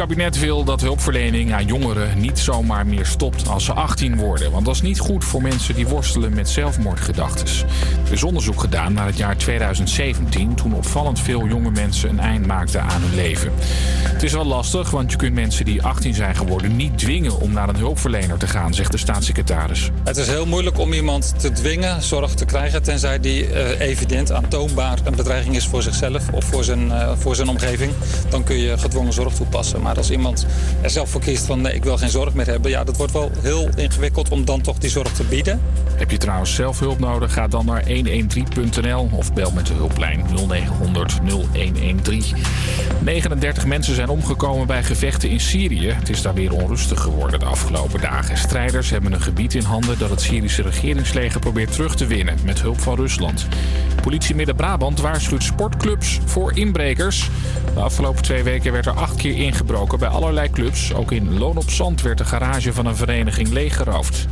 Kabinet wil dat hulpverlening aan jongeren niet zomaar meer stopt als ze 18 worden. Want dat is niet goed voor mensen die worstelen met zelfmoordgedachten. Er is onderzoek gedaan naar het jaar 2017, toen opvallend veel jonge mensen een eind maakten aan hun leven. Het is wel lastig, want je kunt mensen die 18 zijn geworden niet dwingen om naar een hulpverlener te gaan, zegt de staatssecretaris. Het is heel moeilijk om iemand te dwingen zorg te krijgen, tenzij die uh, evident aantoonbaar een bedreiging is voor zichzelf of voor zijn, uh, voor zijn omgeving. Dan kun je gedwongen zorg toepassen. Als iemand er zelf voor kiest van nee, ik wil geen zorg meer hebben, ja, dat wordt wel heel ingewikkeld om dan toch die zorg te bieden. Heb je trouwens zelf hulp nodig? Ga dan naar 113.nl of bel met de hulplijn 0900 0113. 39 mensen zijn omgekomen bij gevechten in Syrië. Het is daar weer onrustig geworden de afgelopen dagen. Strijders hebben een gebied in handen dat het Syrische regeringsleger probeert terug te winnen met hulp van Rusland. Politie Midden-Brabant waarschuwt sportclubs voor inbrekers. De afgelopen twee weken werd er acht keer ingebroken bij allerlei clubs. Ook in Loon op Zand werd de garage van een vereniging leeggeroofd.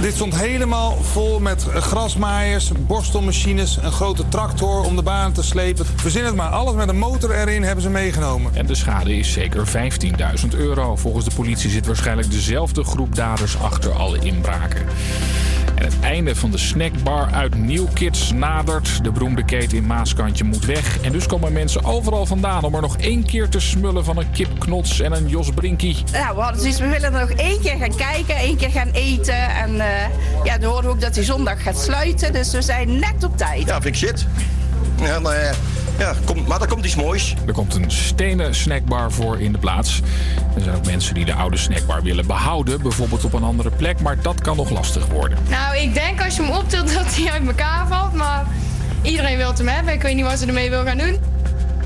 Dit stond helemaal vol met grasmaaiers, borstelmachines, een grote tractor om de baan te slepen. Verzin het maar, alles met een motor erin hebben ze meegenomen. En de schade is zeker 15.000 euro. Volgens de politie zit waarschijnlijk dezelfde groep daders achter alle inbraken. En het einde van de snackbar uit New Kids nadert. De beroemde keten in Maaskantje moet weg. En dus komen mensen overal vandaan om er nog één keer te smullen van een kipknots en een Jos Brinkie. Ja, we hadden zoiets, we willen er nog één keer gaan kijken, één keer gaan eten. En uh, ja, we hoorden ook dat hij zondag gaat sluiten. Dus we zijn net op tijd. Ja, vind ik shit. Ja, maar, uh... Ja, kom, maar er komt iets moois. Er komt een stenen snackbar voor in de plaats. Er zijn ook mensen die de oude snackbar willen behouden, bijvoorbeeld op een andere plek, maar dat kan nog lastig worden. Nou, ik denk als je hem optilt dat hij uit elkaar valt, maar iedereen wil hem hebben. Ik weet niet wat ze ermee wil gaan doen.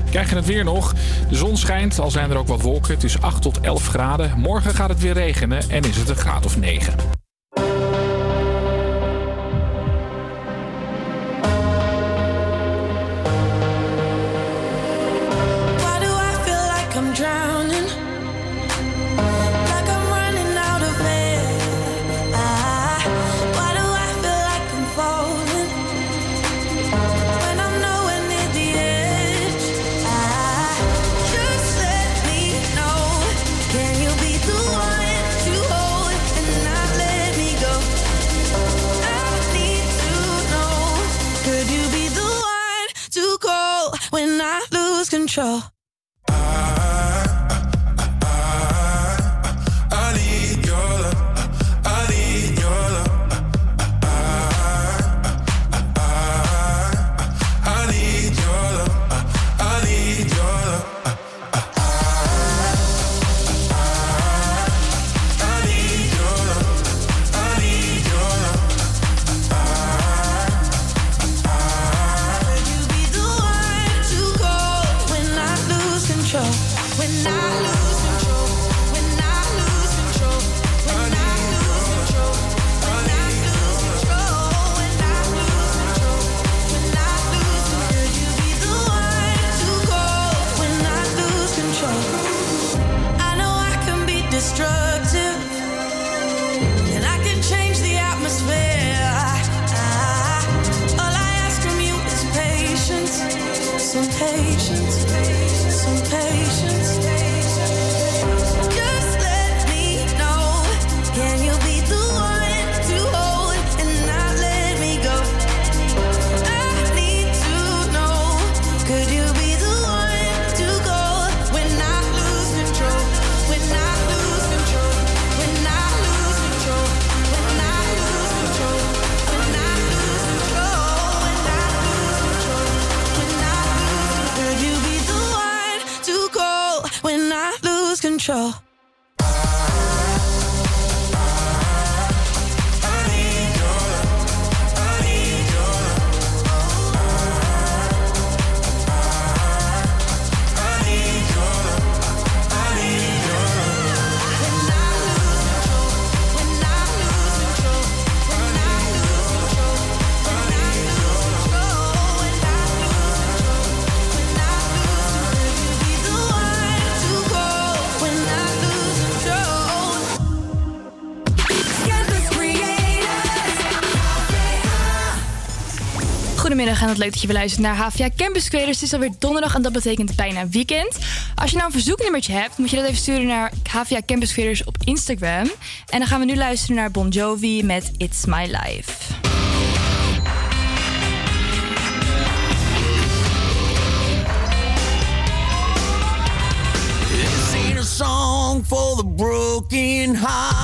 Krijg je het weer nog? De zon schijnt, al zijn er ook wat wolken. Het is 8 tot 11 graden. Morgen gaat het weer regenen en is het een graad of 9. sure. En het leuk dat je weer naar HVA Campus Creators. Het is alweer donderdag en dat betekent bijna weekend. Als je nou een verzoeknummertje hebt, moet je dat even sturen naar HVA Campus Creators op Instagram. En dan gaan we nu luisteren naar Bon Jovi met It's My Life. A song for the broken hearted.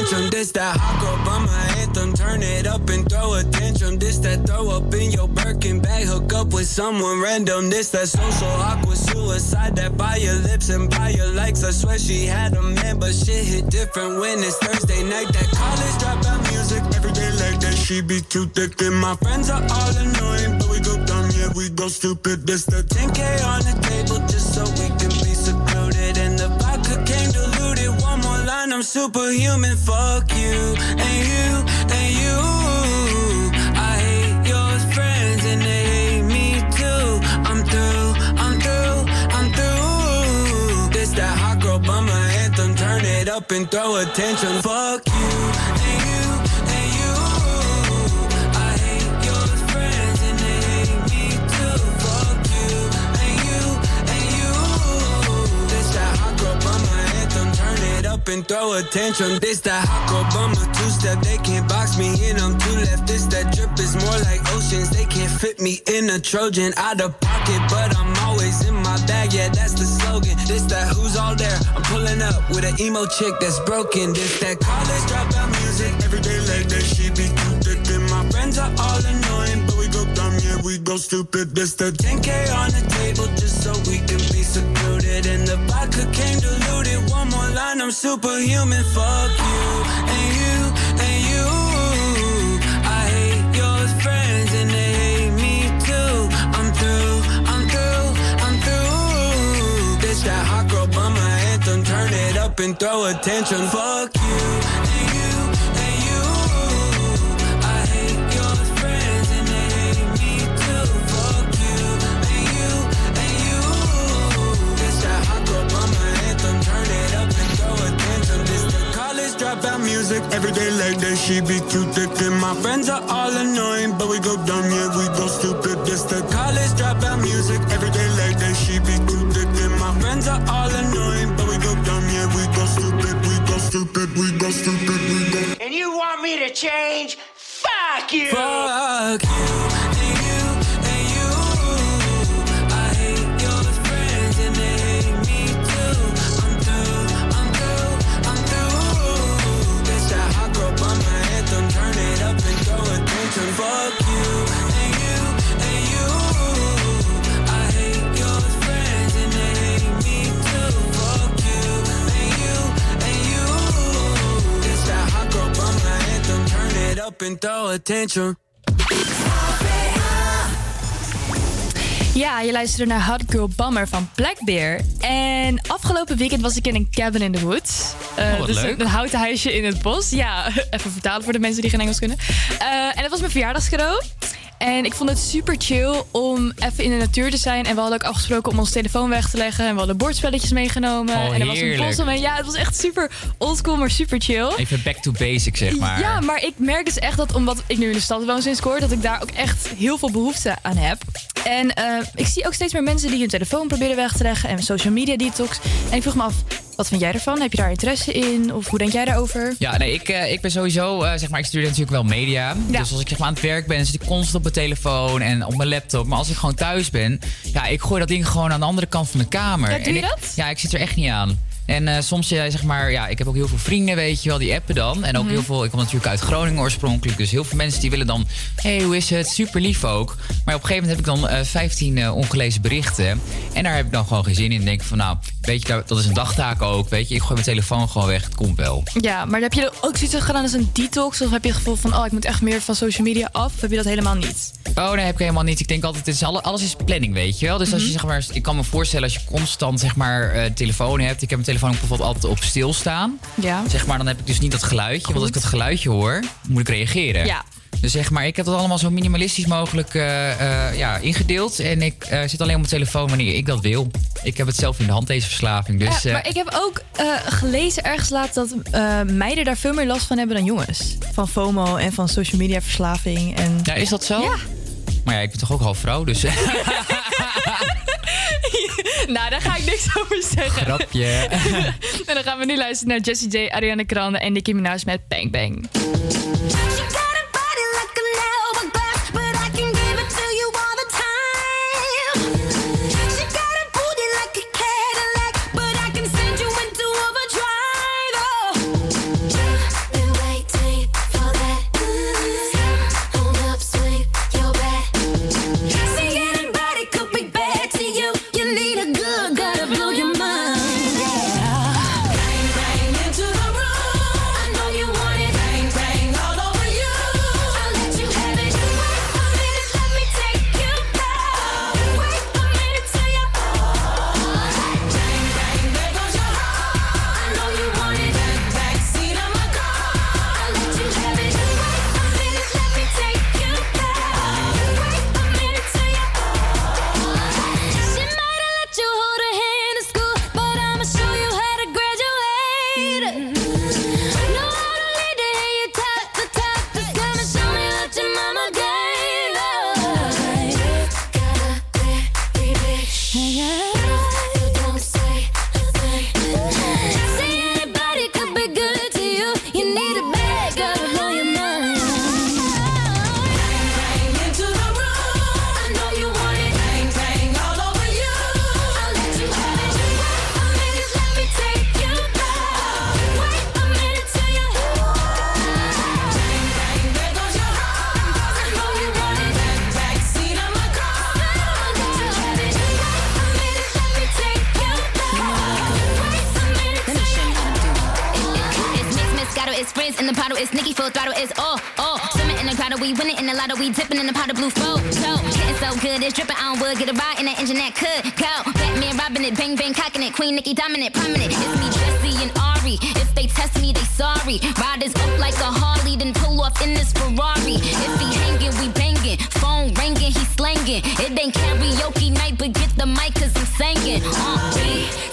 Attention. This that hot girl bummer anthem, turn it up and throw attention. This that throw up in your Birkin bag, hook up with someone random. This that social awkward suicide that by your lips and by your likes. I swear she had a man, but shit hit different when it's Thursday night. That college dropout music every day like that. She be too thick and my friends are all annoying, but we go dumb, yeah we go stupid. This the 10k on the table just so we I'm superhuman. Fuck you and you and you. I hate your friends and they hate me too. I'm through, I'm through, I'm through. This that hot girl. Turn it up and throw attention. Fuck up and throw a tantrum. This that hot bummer two step. They can't box me in. I'm too left. This that drip is more like oceans. They can't fit me in a Trojan. Out of pocket, but I'm always in my bag. Yeah, that's the slogan. This that who's all there. I'm pulling up with an emo chick that's broken. This that college dropout music. Every day like that, she be too thick. And my friends are all annoying, but we go dumb, yeah, we go stupid. This the 10K on the table just so we can be secluded. And the vodka came diluted. I'm superhuman. Fuck you and you and you. I hate your friends and they hate me too. I'm through, I'm through, I'm through. This that hot girl bummer anthem. Turn it up and throw a tantrum. Fuck you like that, she be too thick. And my friends are all annoying, but we go dumb, yeah, we go stupid. This the college dropout music. Every day like that, she be too thick. And my friends are all annoying, but we go dumb, yeah, we go stupid. We go stupid, we go stupid, we go. And you want me to change? Fuck you! Fuck you you up and throw a tantrum. Ja, je luisterde naar Hot Girl Bummer van Blackbear. En afgelopen weekend was ik in een cabin in the woods. Eh, wat dus leuk. Een, houten huisje in het bos. Ja, even vertalen voor de mensen die geen Engels kunnen. Eh, en het was mijn verjaardagscadeau. En ik vond het super chill om even in de natuur te zijn. En we hadden ook afgesproken om ons telefoon weg te leggen. En we hadden bordspelletjes meegenomen. Oh, en er was een bos omheen. Ja, het was echt super oldschool, maar super chill. Even back to basic, zeg maar. Ja, maar ik merk dus echt dat omdat ik nu in de stad woon sinds kort, dat ik daar ook echt heel veel behoefte aan heb. En eh, ik zie ook steeds meer mensen die hun telefoon proberen weg te leggen en social media detox. En ik vroeg me af, wat vind jij ervan? Heb je daar interesse in? Of hoe denk jij daarover? Ja, nee, ik, eh, ik ben sowieso, eh, zeg maar, ik studeer natuurlijk wel media. Dus als ik zeg maar aan het werk ben, zit ik constant op mijn telefoon en op mijn laptop. Maar als ik gewoon thuis ben, ja, ik gooi dat ding gewoon aan de andere kant van de kamer. Ja, doe En je ik- dat? Ja, ik zit er echt niet aan. En eh, soms, ja, zeg maar, ja, ik heb ook heel veel vrienden, weet je wel, die appen dan. En ook Mhm. heel veel, ik kom natuurlijk uit Groningen oorspronkelijk. Dus heel veel mensen die willen dan, hé, hey, hoe is het? Super lief ook. Maar op een gegeven moment heb ik dan eh 15 eh, ongelezen berichten. En daar heb ik dan gewoon geen zin in. En denk van, nou, weet je, dat- is een dagtaak ook, weet je. Ik gooi mijn telefoon gewoon weg, het komt wel. Ja, maar heb je er ook zoiets gedaan als een detox? Of heb je het gevoel van, oh, ik moet echt meer van social media af? Of heb je dat helemaal niet? Oh, nee, heb ik helemaal niet. Ik denk altijd, het is alle- alles is planning, weet je wel. Dus als je, Mhm. zeg maar, ik kan me voorstellen als je constant, zeg maar, eh, telefoon hebt. Ik heb mijn telefoon ook bijvoorbeeld altijd op stilstaan. Ja. Zeg maar, dan heb ik dus niet dat geluidje. Want als ik dat geluidje hoor, moet ik reageren. Ja. Dus zeg maar, ik heb dat allemaal zo minimalistisch mogelijk eh, eh, ja, ingedeeld. En ik eh, zit alleen op mijn telefoon wanneer ik dat wil. Ik heb het zelf in de hand, deze verslaving. Dus, maar ik heb ook gelezen ergens laat dat meiden daar veel meer last van hebben dan jongens. Van FOMO en van social media verslaving. En... ja, is dat zo? Ja. Maar ja, ik ben toch ook half vrouw, dus nou, daar ga ik niks over zeggen. grapje. en dan gaan we nu luisteren naar Jessie J, Ariana Grande en Nicki Minaj met Bang Bang. Know We dipping in the pot of blue flow. So, getting so good. It's dripping on wood. Get a ride in the engine that could go. Batman robbing it. Bang, bang, cocking it. Queen Nikki dominant. Prominent. It's me, Jesse and Ari. If they test me, they sorry. Riders up like a Harley. Then pull off in this Ferrari. If he hanging, we banging. Phone ringing. He slanging. It ain't karaoke night, but get the mic cause I'm singing. Uh,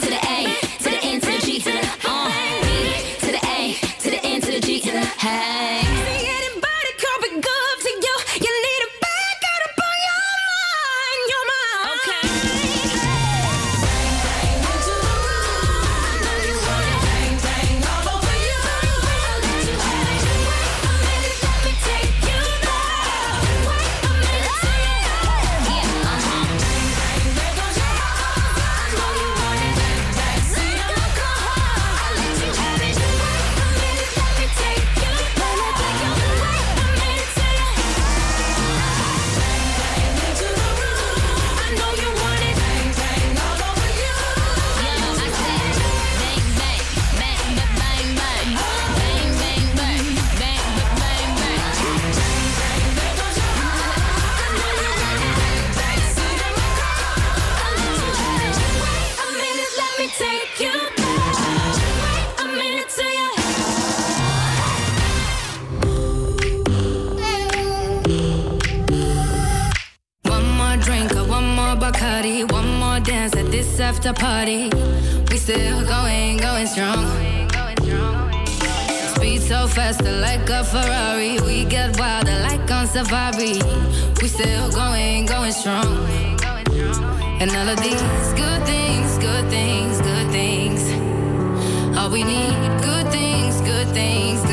safari. We still going, going strong. And all of these good things, good things, good things. All we need, good things, good things, good things.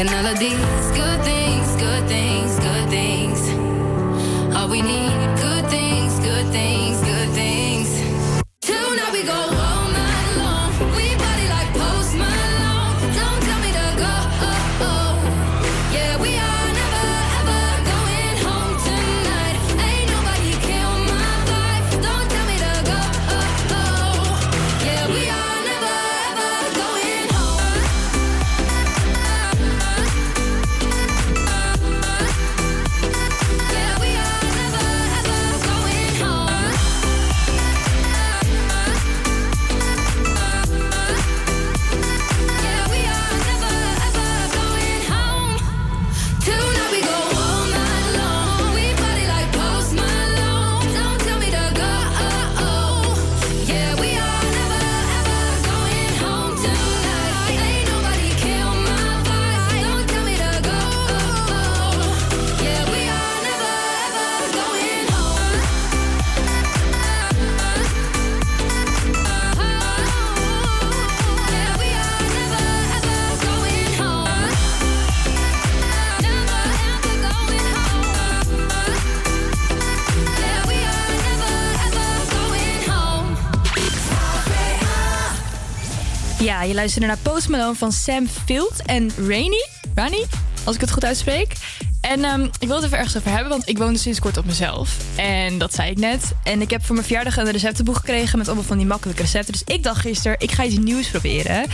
And all of these good things, good things, good things. All we need, je luisterde naar Post Malone van Sam Field en Rainy. Rani, als ik het goed uitspreek. En ehm, ik wil het even ergens over hebben, want ik woonde sinds kort op mezelf. En dat zei ik net. En ik heb voor mijn verjaardag een receptenboek gekregen met allemaal van die makkelijke recepten. Dus ik dacht gisteren, ik ga iets nieuws proberen.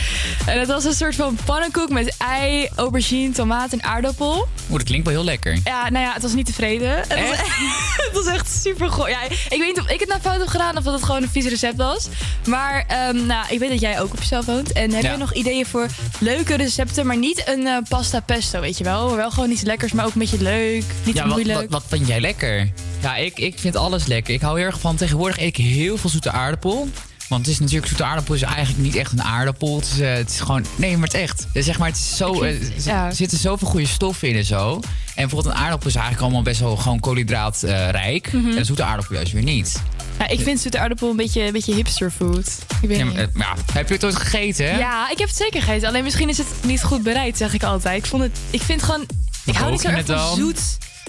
En het was een soort van pannenkoek met ei, aubergine, tomaat en aardappel. Oeh, dat klinkt wel heel lekker. Ja, nou ja, het was niet tevreden. Het was, het was echt super goed. Ja, ik weet niet of ik het nou fout heb gedaan of dat het gewoon een vies recept was. Maar ehm, nou, ik weet dat jij ook op jezelf woont. En heb Ja. jij nog ideeën voor leuke recepten, maar niet een eh, pasta pesto, weet je wel? Wel gewoon iets lekkers, maar ook een beetje leuk, niet ja, te wat, moeilijk. wat, wat vind jij lekker? Ja, ik, ik vind alles lekker. Ik hou heel erg van. Tegenwoordig eet ik heel veel zoete aardappel. Want het is natuurlijk, zoete aardappel is eigenlijk niet echt een aardappel. Het is, eh, het is gewoon, nee, maar het is echt. Ja, Zeg maar, het is zo, eh, er zitten zoveel goede stoffen in en zo. En bijvoorbeeld een aardappel is eigenlijk allemaal best wel gewoon koolhydraatrijk. Mhm. En een zoete aardappel juist weer niet. Ja, ik vind zoete aardappel een beetje, een beetje hipster food. Ik weet Ja, maar, eh, heb je het ooit gegeten? hè? Ja, ik heb het zeker gegeten. Alleen misschien is het niet goed bereid, zeg ik altijd. Ik, vond het, ik vind gewoon... Ik hou niet zo erg van zoet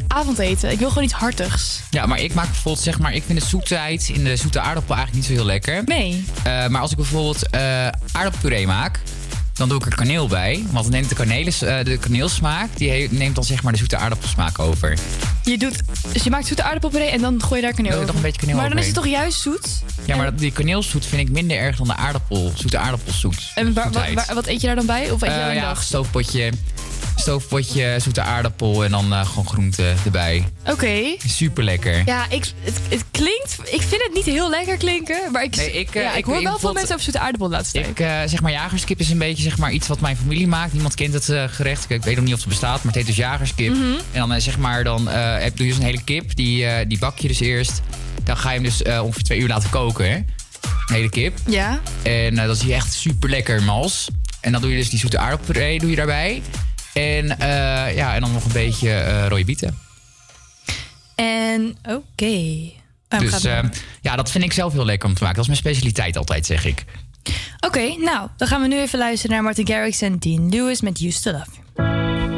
avondeten. Ik wil gewoon iets hartigs. Ja, maar ik maak bijvoorbeeld, zeg maar, ik vind de zoetheid in de zoete aardappel eigenlijk niet zo heel lekker. Nee. Eh, maar als ik bijvoorbeeld eh aardappelpuree maak, dan doe ik er kaneel bij. Want dan neemt de, kanelen, eh, de kaneelsmaak, die neemt dan zeg maar de zoete aardappelsmaak over. Je doet, dus je maakt zoete aardappelpuree en dan gooi je daar kaneel over. nog een beetje kaneel Maar dan is het toch juist zoet? Ja, maar die kaneelzoet vind ik minder erg dan de aardappel, zoete aardappelzoet. En waar, zoetheid. waar- wat eet je daar dan bij? Of eet je ja, dag? stoofpotje, stoofpotje, zoete aardappel en dan eh, gewoon groente erbij. Oké. Super lekker. Ja, ik, het, het klinkt... Ik vind het niet heel lekker klinken. Maar ik, Nee, ik, eh, ja, ik, ik- hoor wel veel mensen over zoete aardappel laatst tijd. Ik, eh, zeg maar, jagerskip is een beetje zeg maar, iets wat mijn familie maakt. Niemand kent het gerecht. Ik, weet nog niet of het bestaat, maar het heet dus jagerskip. Mhm. En dan zeg maar, dan heb, doe je dus een hele kip. Die, die bak je dus eerst. Dan ga je hem dus ongeveer twee uur laten koken. Hè? Een hele kip. Ja. En dat is hier echt super lekker mals. En dan doe je dus die zoete aardappelpuree doe je daarbij. En, eh, ja, en dan nog een beetje eh rode bieten. En oké. Oh, dus eh, ja, dat vind ik zelf heel lekker om te maken. Dat is mijn specialiteit altijd, zeg ik. Oké, nou, dan gaan we nu even luisteren naar Martin Garrix en Dean Lewis met Used to Love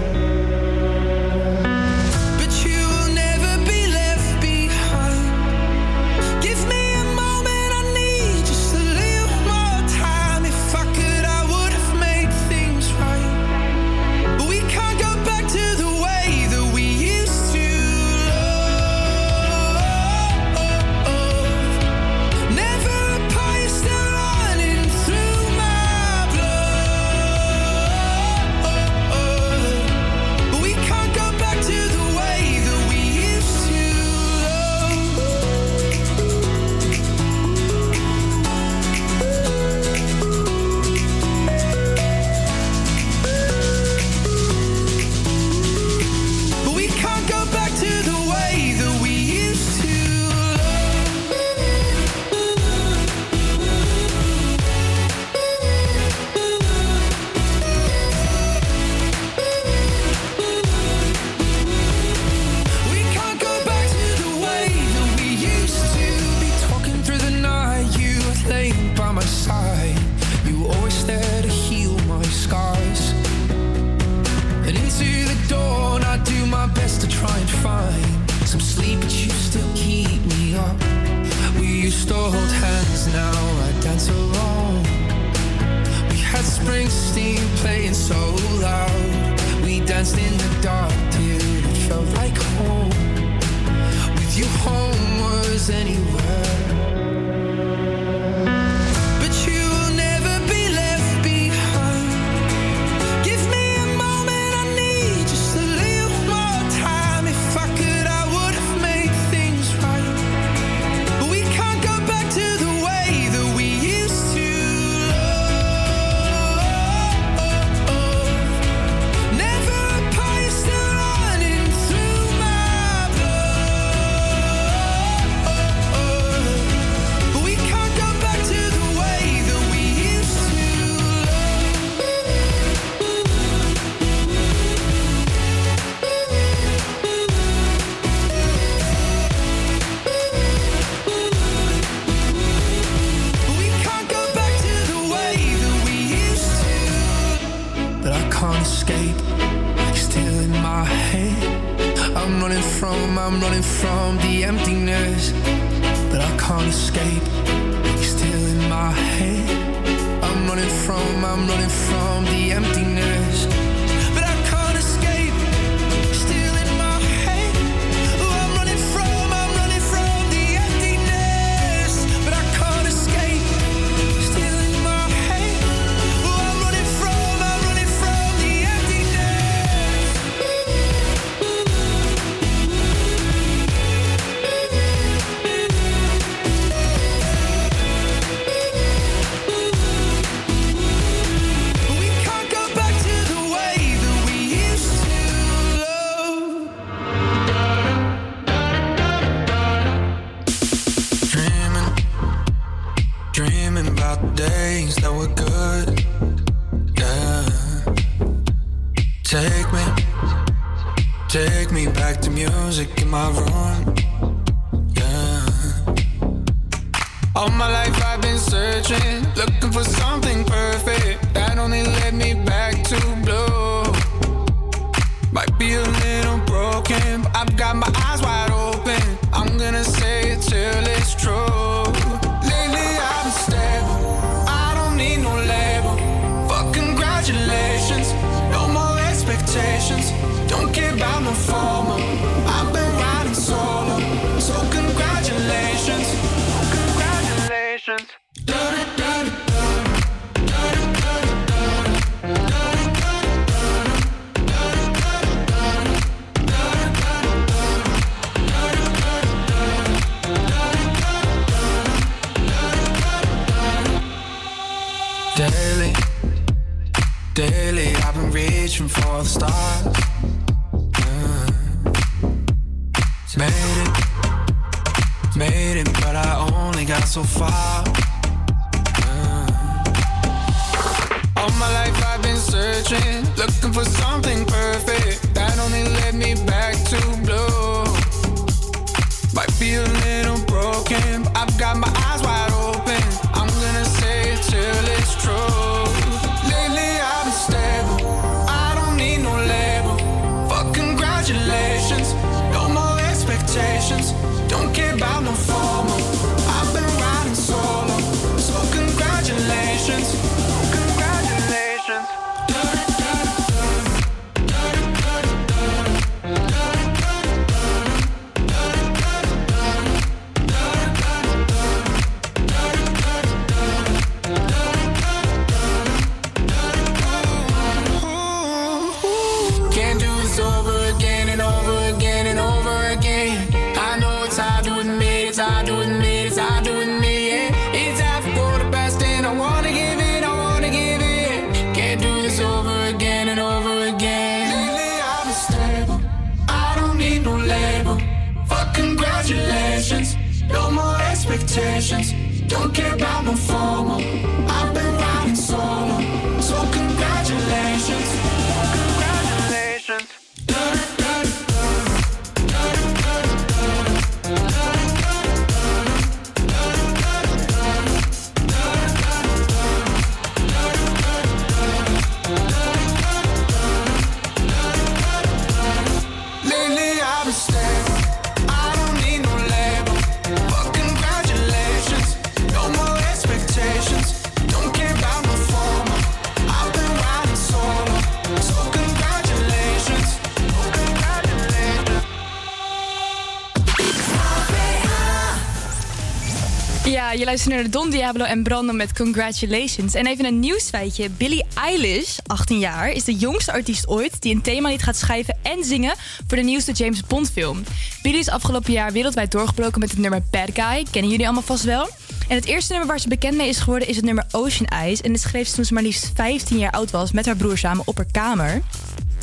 luisteren naar de Don Diablo en Brandon met Congratulations. En even een nieuwsfeitje. Billie Eilish, 18 jaar, is de jongste artiest ooit die een themalied gaat schrijven en zingen voor de nieuwste James Bond film. Billie is afgelopen jaar wereldwijd doorgebroken met het nummer Bad Guy. Kennen jullie allemaal vast wel? En het eerste nummer waar ze bekend mee is geworden is het nummer Ocean Eyes. En dit schreef ze toen ze maar liefst 15 jaar oud was met haar broer samen op haar kamer.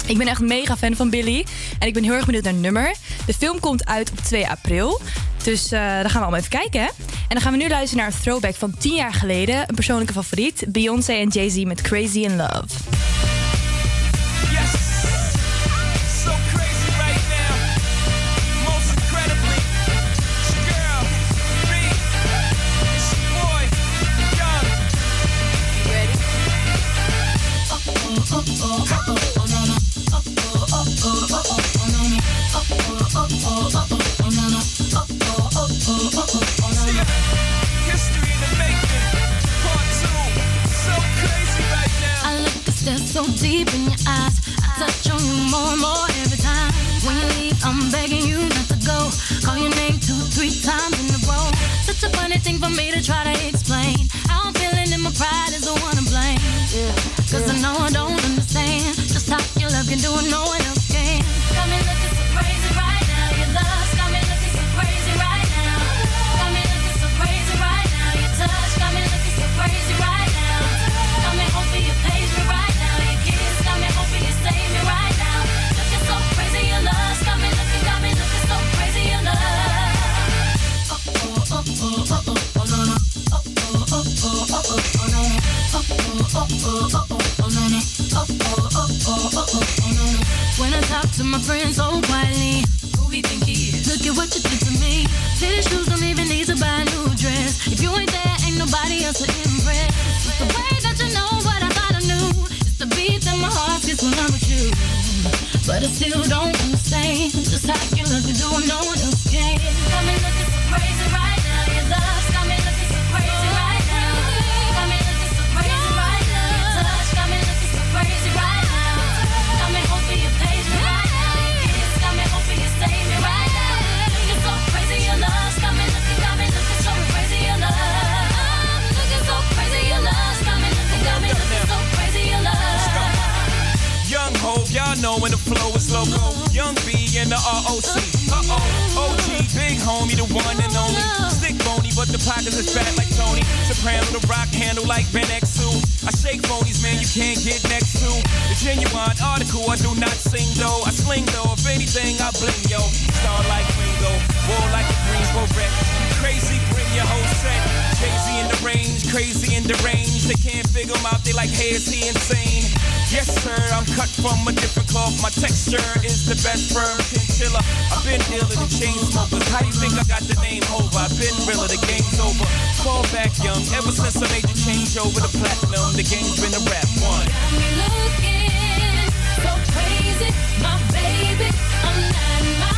Ik ben echt mega fan van Billy. En ik ben heel erg benieuwd naar het nummer. De film komt uit op 2 april. Dus uh, daar gaan we allemaal even kijken. En dan gaan we nu luisteren naar een throwback van 10 jaar geleden. Een persoonlijke favoriet. Beyoncé en Jay-Z met Crazy in Love. eyes. I touch on you more and more. Is he insane? Yes, sir, I'm cut from a different cloth. My texture is the best firm chinchilla. I've been dealing with chain smokers. How do you think I got the name over? I've been realer, the game's over. Fall back young, ever since I made the change over the platinum. The game's been a rap one. Got me looking so crazy, my baby. I'm not my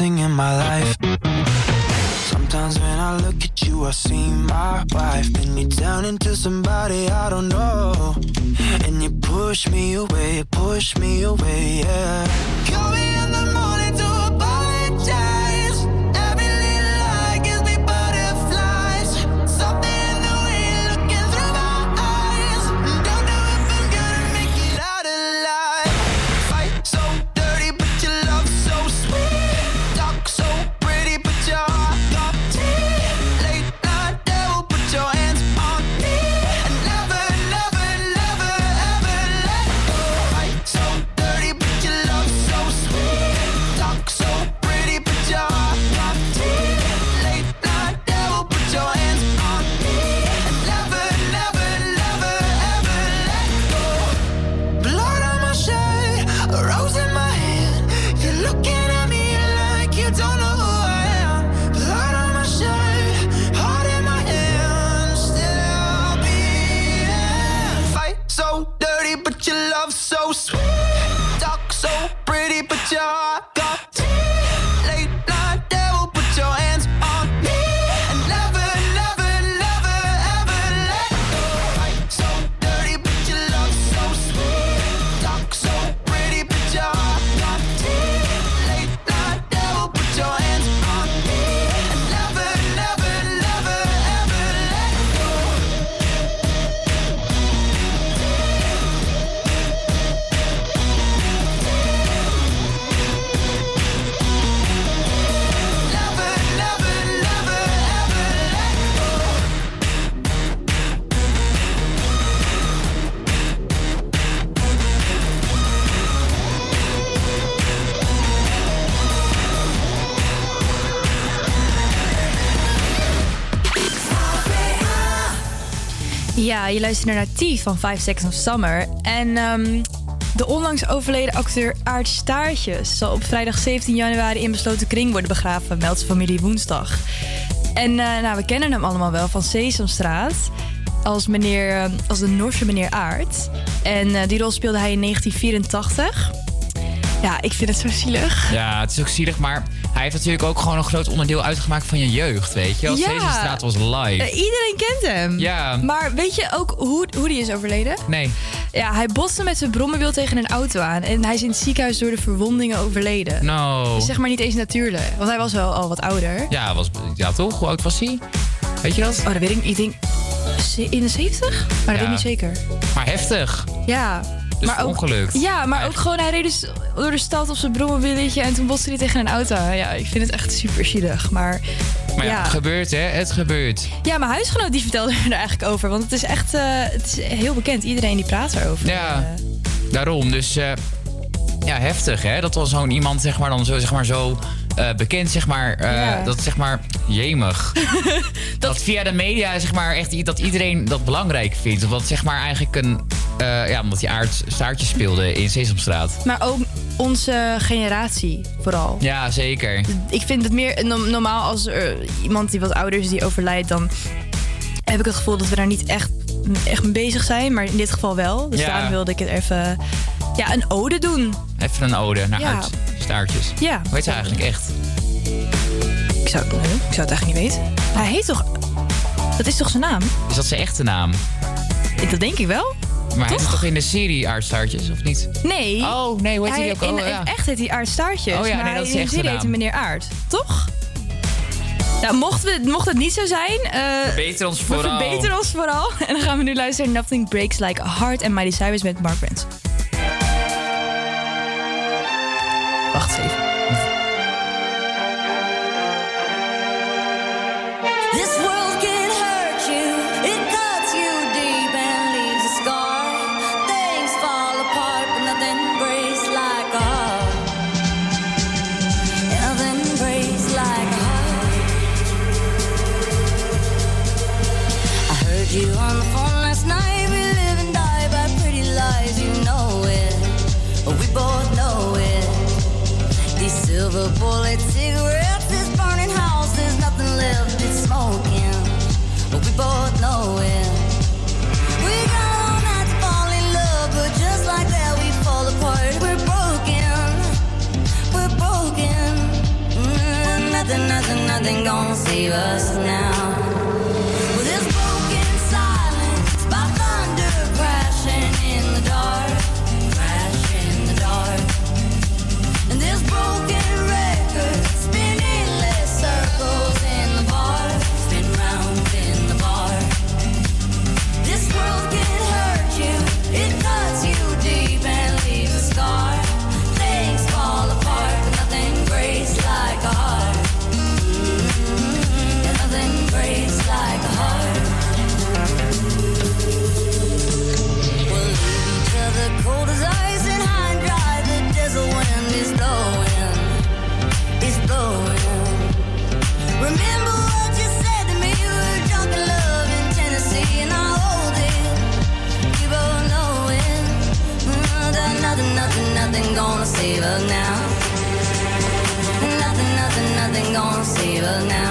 in my life. Sometimes when I look at you, I see my wife. Then you turn into somebody I don't know. And you push me away, push me away, yeah. Call me Ja, je luistert naar T van 5 Seconds of Summer. En ehm, de onlangs overleden acteur Aart Staartjes... zal op vrijdag 17 januari in besloten kring worden begraven... meldt zijn familie woensdag. En eh, nou, we kennen hem allemaal wel van Sesamstraat... als, meneer, eh, als de Norse meneer Aart. En eh, die rol speelde hij in 1984. Ja, ik vind het zo zielig. Ja, het is ook zielig, maar hij heeft natuurlijk ook gewoon een groot onderdeel uitgemaakt van je jeugd, weet je? Als Ja. deze straat was live. Eh, iedereen kent hem. Ja. Maar weet je ook hoe, hoe die is overleden? Nee. Ja, hij botste met zijn brommobiel tegen een auto aan. En hij is in het ziekenhuis door de verwondingen overleden. No. Dus zeg maar niet eens natuurlijk. Want hij was wel al wat ouder. Ja, was, ja, toch? Hoe oud was hij? Weet je dat? Oh, dat weet ik niet. Ik denk in de 70? Maar dat weet ik niet zeker. Maar heftig. Ja. Dus maar ook, ongelukt. Ja, maar ook gewoon hij reed dus door de stad op zijn brommobieletje en toen botste hij tegen een auto. Ja, ik vind het echt super zielig. Maar, Maar ja, ja. het gebeurt, hè? Het gebeurt. Ja, mijn huisgenoot die vertelde er eigenlijk over. Want het is echt eh, het is heel bekend. Iedereen die praat erover. Ja, daarom. Dus eh, ja, heftig, hè? Dat was zo'n iemand, zeg maar, dan zo, zeg maar, zo eh, bekend, zeg maar. Ja. Dat, zeg maar, jemig. dat... via de media, zeg maar, echt dat iedereen dat belangrijk vindt. Omdat, zeg maar, eigenlijk een... eh, ja, omdat die aard staartje speelde in Sesamstraat. Maar ook onze generatie vooral. Ja, zeker. Ik vind het meer no- normaal als er iemand die wat ouder is die overlijdt, dan heb ik het gevoel dat we daar niet echt, echt mee bezig zijn. Maar in dit geval wel. Dus Ja. daarom wilde ik het even ja, een ode doen. Even een ode naar Ja. staartjes. Ja. Hoe heet ze eigenlijk echt? Ik zou, nee, ik zou het eigenlijk niet weten. Hij heet toch. Dat is toch zijn naam? Is dat zijn echte naam? Dat denk ik wel. Maar hij is toch in de serie aardstaartjes, of niet? Nee. Oh, nee, hoe heet hij ook? Oh, in ja. echt heet hij Aard Staartjes. Oh ja, maar nee, dat is in de serie heet hij meneer Aard. Toch? Nou, mocht, we, mocht het niet zo zijn... eh, Verbeter ons vooral. verbeteren ons vooral. En dan gaan we nu luisteren naar Nothing Breaks Like a Heart en Miley Cyrus met Mark Branson. Wacht even. Nothing, gonna save us now. now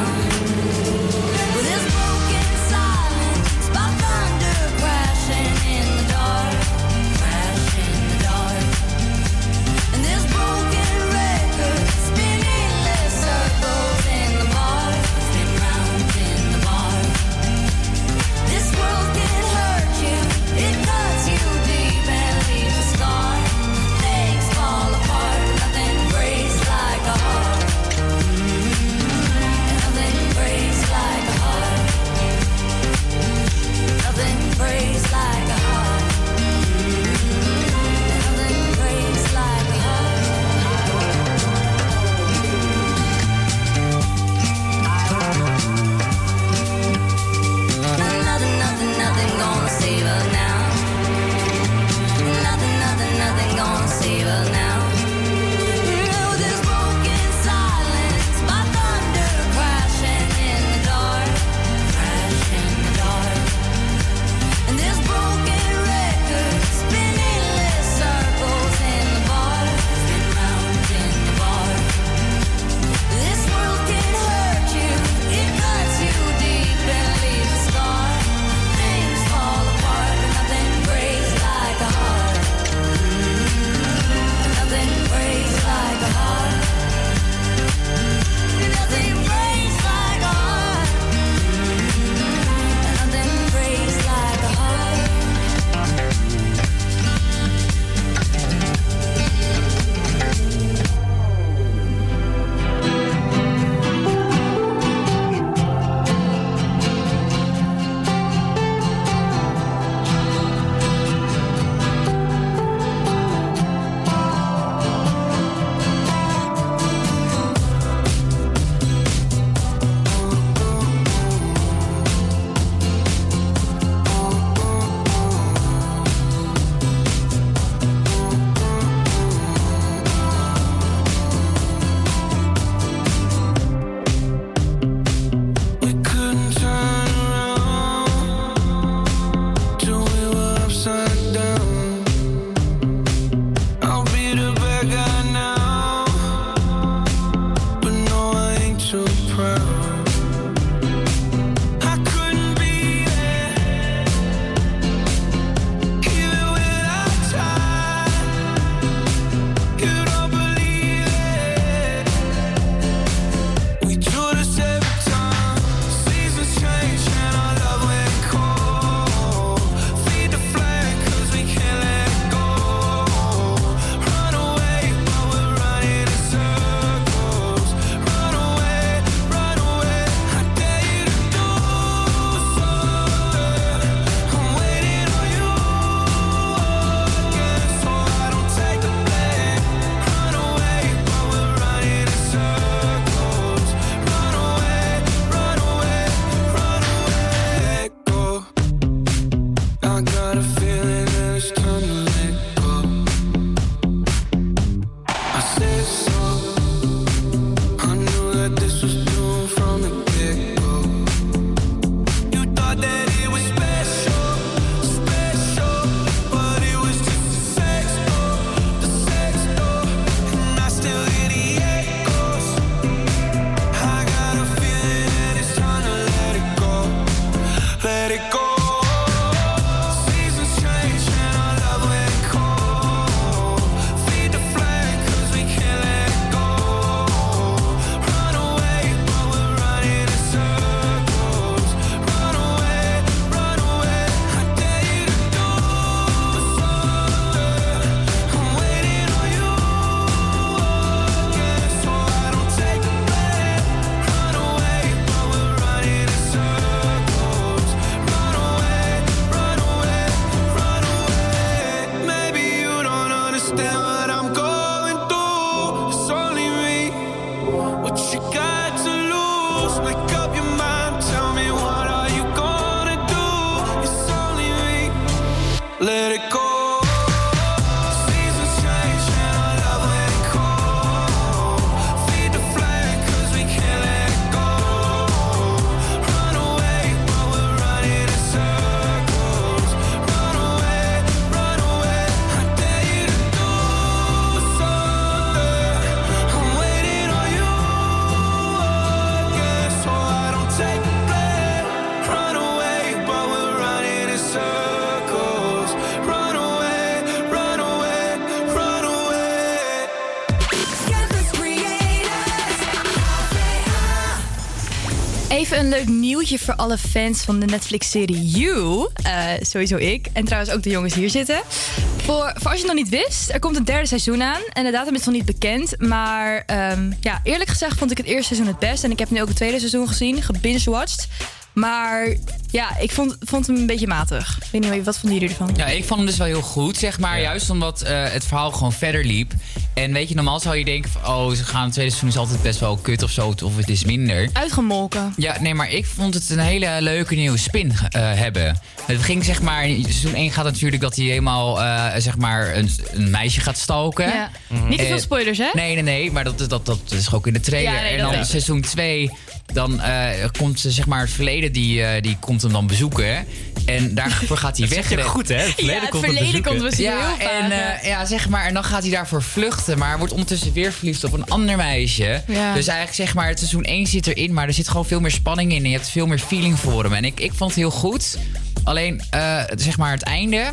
Even een leuk nieuwtje voor alle fans van de Netflix-serie You. Eh, sowieso ik. En trouwens ook de jongens hier zitten. Voor, voor als je het nog niet wist, er komt een derde seizoen aan. En de datum is nog niet bekend. Maar ehm, ja, eerlijk gezegd vond ik het eerste seizoen het best. En ik heb nu ook het tweede seizoen gezien, gebinge-watched. Maar ja, ik vond, vond hem een beetje matig. Ik weet niet, wat vonden jullie ervan? Ja, ik vond hem dus wel heel goed, zeg maar. Juist omdat eh, het verhaal gewoon verder liep. En weet je, normaal zou je denken van... oh, ze gaan het tweede seizoen is altijd best wel kut of zo, of het is minder. Uitgemolken. Ja, nee, maar ik vond het een hele leuke nieuwe spin eh, hebben. Het ging zeg maar... in Seizoen 1 gaat natuurlijk dat hij helemaal, eh, zeg maar, een, een meisje gaat stalken. Ja. Niet te veel Eh, spoilers, hè? Nee, nee, nee, maar dat, dat, dat is ook in de trailer. Ja, nee, en dan seizoen 2, dan eh, komt ze, zeg maar het verleden, die, die komt hem dan bezoeken. En daarvoor gaat hij Dat weg. goed, hè? Het verleden Ja, het komt verleden komt misschien ja, heel vaak, en, ja. eh, ja, zeg maar, en dan gaat hij daarvoor vluchten. Maar wordt ondertussen weer verliefd op een ander meisje. Ja. Dus eigenlijk zeg maar, het seizoen 1 zit erin, maar er zit gewoon veel meer spanning in. En je hebt veel meer feeling voor hem. En ik, ik vond het heel goed. Alleen, eh, zeg maar, het einde,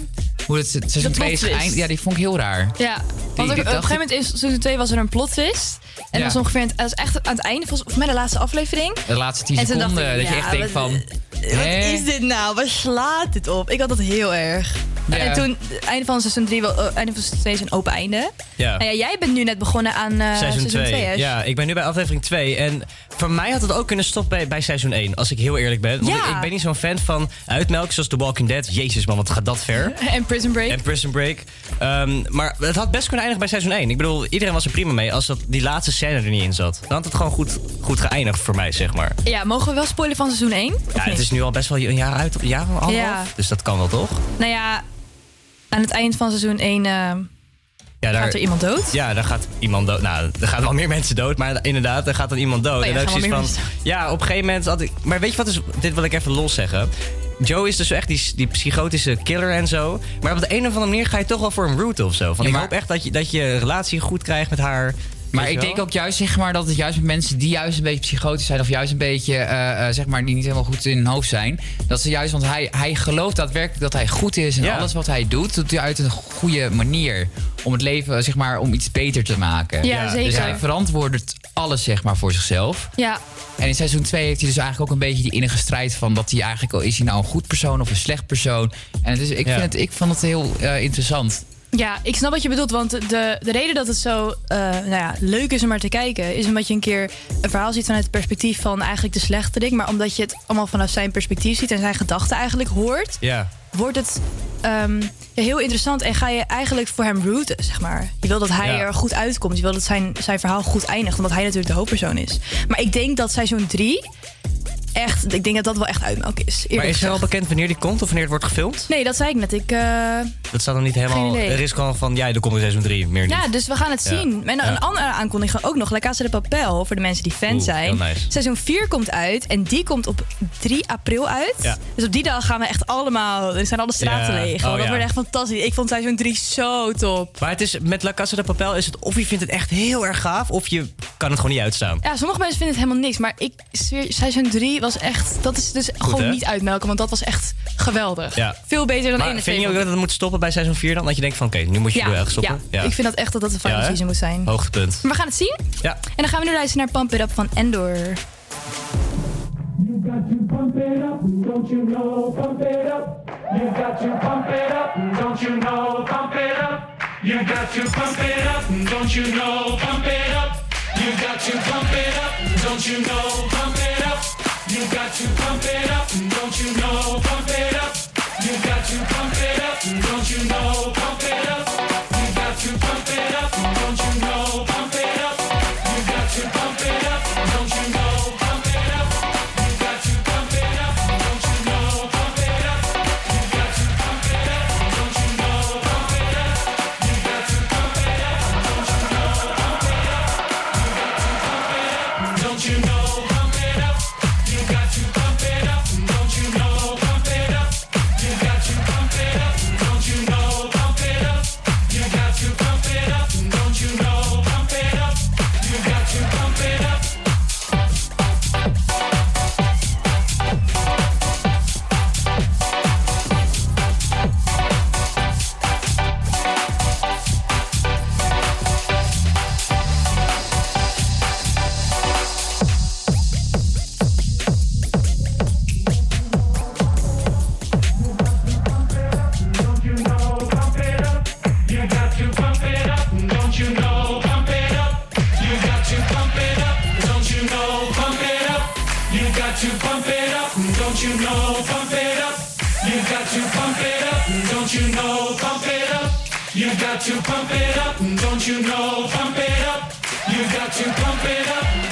hoe het het seizoen De 2 is geëindigd, ja, die vond ik heel raar. Ja, want die op, op een gegeven moment in seizoen 2 was er een plot twist. En Ja. dat was ongeveer aan het, dat was echt aan het einde, volgens mij de laatste aflevering. De laatste 10 En toen dacht seconden, ik, dat je echt denkt van... Wat hè? is dit nou? Waar slaat dit op? Ik had dat heel erg. Ja. En toen, het einde van seizoen 3, wel, eh, einde van seizoen 2 is een open einde. Ja. Nou ja, jij bent nu net begonnen aan eh, seizoen 2. 2. hè? Ja, ik ben nu bij aflevering 2. En voor mij had het ook kunnen stoppen bij, bij seizoen 1. Als ik heel eerlijk ben. Want Ja. ik, ik ben niet zo'n fan van uitmelken zoals The Walking Dead. Jezus man, wat gaat dat ver. En Prison Break. En Prison Break. Ehm, maar het had best kunnen eindigen bij seizoen 1. Ik bedoel, iedereen was er prima mee als dat, die laatste scène er niet in zat. Dan had het gewoon goed, goed geëindigd voor mij, zeg maar. Ja, mogen we wel spoilen van seizoen 1? Ja, het is nu al best wel een jaar uit, een jaar half. Ja. Dus dat kan wel, toch? Nou ja, aan het eind van seizoen 1 eh, Ja, gaat er iemand dood. Ja, daar gaat iemand dood. Nou, er gaan wel meer mensen dood, maar inderdaad, er gaat dan iemand dood. Oh ja, en dan gaan heb van, ja, op een gegeven moment had ik... Maar weet je wat is... Dit wil ik even los zeggen. Joe is dus echt die, die psychotische killer en zo. Maar op de een of andere manier ga je toch wel voor hem rooten of zo. Van, Ja, ik hoop echt dat je, dat je een relatie goed krijgt met haar. Maar ik denk ook juist zeg maar, dat het juist met mensen die juist een beetje psychotisch zijn... of juist een beetje, eh, eh, zeg maar, die niet helemaal goed in hun hoofd zijn... dat ze juist, want hij, hij gelooft daadwerkelijk dat hij goed is... en Ja. alles wat hij doet, doet hij uit een goede manier... om het leven, zeg maar, om iets beter te maken. Ja, zeker. Dus hij verantwoordt alles, zeg maar, voor zichzelf. Ja, En in seizoen 2 heeft hij dus eigenlijk ook een beetje die innige strijd van... dat hij eigenlijk, al is hij nou een goed persoon of een slecht persoon. En is, ik, Ja. vind het, ik vond het heel eh, interessant. Ja, ik snap wat je bedoelt. Want de, de reden dat het zo eh, nou ja, leuk is om maar te kijken... is omdat je een keer een verhaal ziet vanuit het perspectief van eigenlijk de slechterik. Maar omdat je het allemaal vanaf zijn perspectief ziet en zijn gedachten eigenlijk hoort... Ja. wordt het ehm, ja, heel interessant en ga je eigenlijk voor hem rooten, zeg maar. Je wil dat hij er goed uitkomt. Je wil dat zijn, zijn verhaal goed eindigt, omdat hij natuurlijk de hoofdpersoon is. Maar ik denk dat seizoen 3 echt... Ik denk dat dat wel echt uitmelk is. Maar is er al bekend wanneer die komt of wanneer het wordt gefilmd? Nee, dat zei ik net. Ik, eh, Dat staat nog niet helemaal... Er is gewoon van, ja, er komt in seizoen 3, meer niet. Ja, dus we gaan het Ja. zien. En Ja. een andere aankondiging ook nog. La Casa de Papel, voor de mensen die fan Oeh, zijn. nice. Seizoen 4 komt uit en die komt op 3 april uit. Ja. Dus op die dag gaan we echt allemaal... Er zijn alle straten leeg. Oh, dat wordt echt fantastisch. Ik vond seizoen 3 zo top. Maar het is, met La Casa de Papel is het of je vindt het echt heel erg gaaf... of je kan het gewoon niet uitstaan. Ja, sommige mensen vinden het helemaal niks. Maar ik zweer, seizoen 3 was echt... Dat is dus gewoon hè? niet uitmelken, want dat was echt geweldig. Ja. Veel beter dan Maar één en vind je ook dat het moet stoppen bij seizoen 4 dan? Dat je denkt van, oké, nu moet je ja, er echt stoppen? ja. ik vind dat echt dat dat de final Ja, season moet zijn. Hoogtepunt. Maar we gaan het zien. Ja. En dan gaan we nu luisteren naar Pump It Up van Endor. You got to pump it up, don't you know? Pump it up. You got to pump it up, don't you know? Pump it up. You got to pump it up, don't you know? Pump it up. You got to pump it up, don't you know? Pump it up. You got to pump it up, don't you know? Pump it up. You got to pump it up, don't you know? Pump it up. You got to pump it up, don't you know? Got to pump it up. Don't you know? Pump it up. You got to pump it up.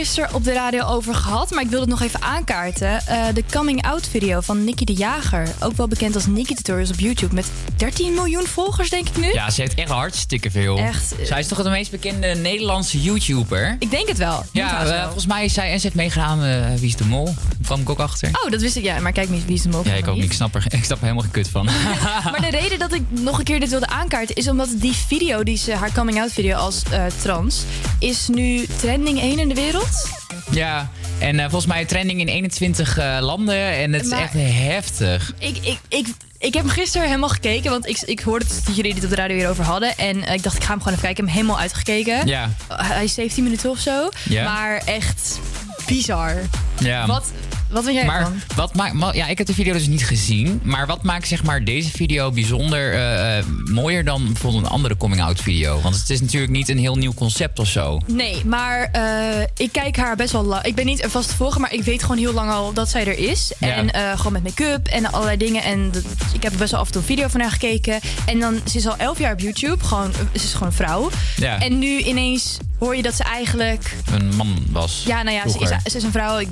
Gisteren op de radio over gehad, maar ik wil het nog even aankaarten. Eh, de coming out video van Nicky de Jager, ook wel bekend als Nicky Tutorials op YouTube, met 13 miljoen volgers denk ik nu. Ja, ze heeft echt hartstikke veel. Echt, eh, Zij is toch de meest bekende Nederlandse YouTuber? Ik denk het wel. Ja, eh, volgens mij is zij en ze heeft meegedaan eh, Wie is de Mol. Kwam ik ook achter. Oh, dat wist ik. Ja, maar kijk niet wie is de mogelijk. Ja, ik ook niet. Ik snap er, ik snap er helemaal geen kut van. Maar de reden dat ik nog een keer dit wilde aankaarten is omdat die video, die ze, haar coming out video als eh, trans, is nu trending 1 in de wereld. ja, en eh, volgens mij trending in 21 eh, landen. En het is echt heftig. Ik, ik, ik, ik heb hem gisteren helemaal gekeken, want ik, ik hoorde dat jullie het op de radio hierover hadden. En ik dacht, ik ga hem gewoon even kijken. Ik heb hem helemaal uitgekeken. Ja. Hij is 17 minuten of zo. Ja. Maar echt bizar. Ja. Wat, Wat vind jij maar ervan? wat maakt, ja, ik heb de video dus niet gezien. Maar wat maakt zeg maar, deze video bijzonder eh, eh, mooier dan bijvoorbeeld een andere coming-out video? Want het is natuurlijk niet een heel nieuw concept of zo. Nee, maar eh, ik kijk haar best wel lang. Ik ben niet een vaste volger, maar ik weet gewoon heel lang al dat zij er is. Ja. En gewoon met make-up en allerlei dingen. En dat- ik heb best wel af en toe een video van haar gekeken. En dan, ze is al elf jaar op YouTube. Gewoon, ze is gewoon een vrouw. Ja. En nu ineens hoor je dat ze eigenlijk... Een man was. Ja, nou ja, ze is, ze is een vrouw. Ik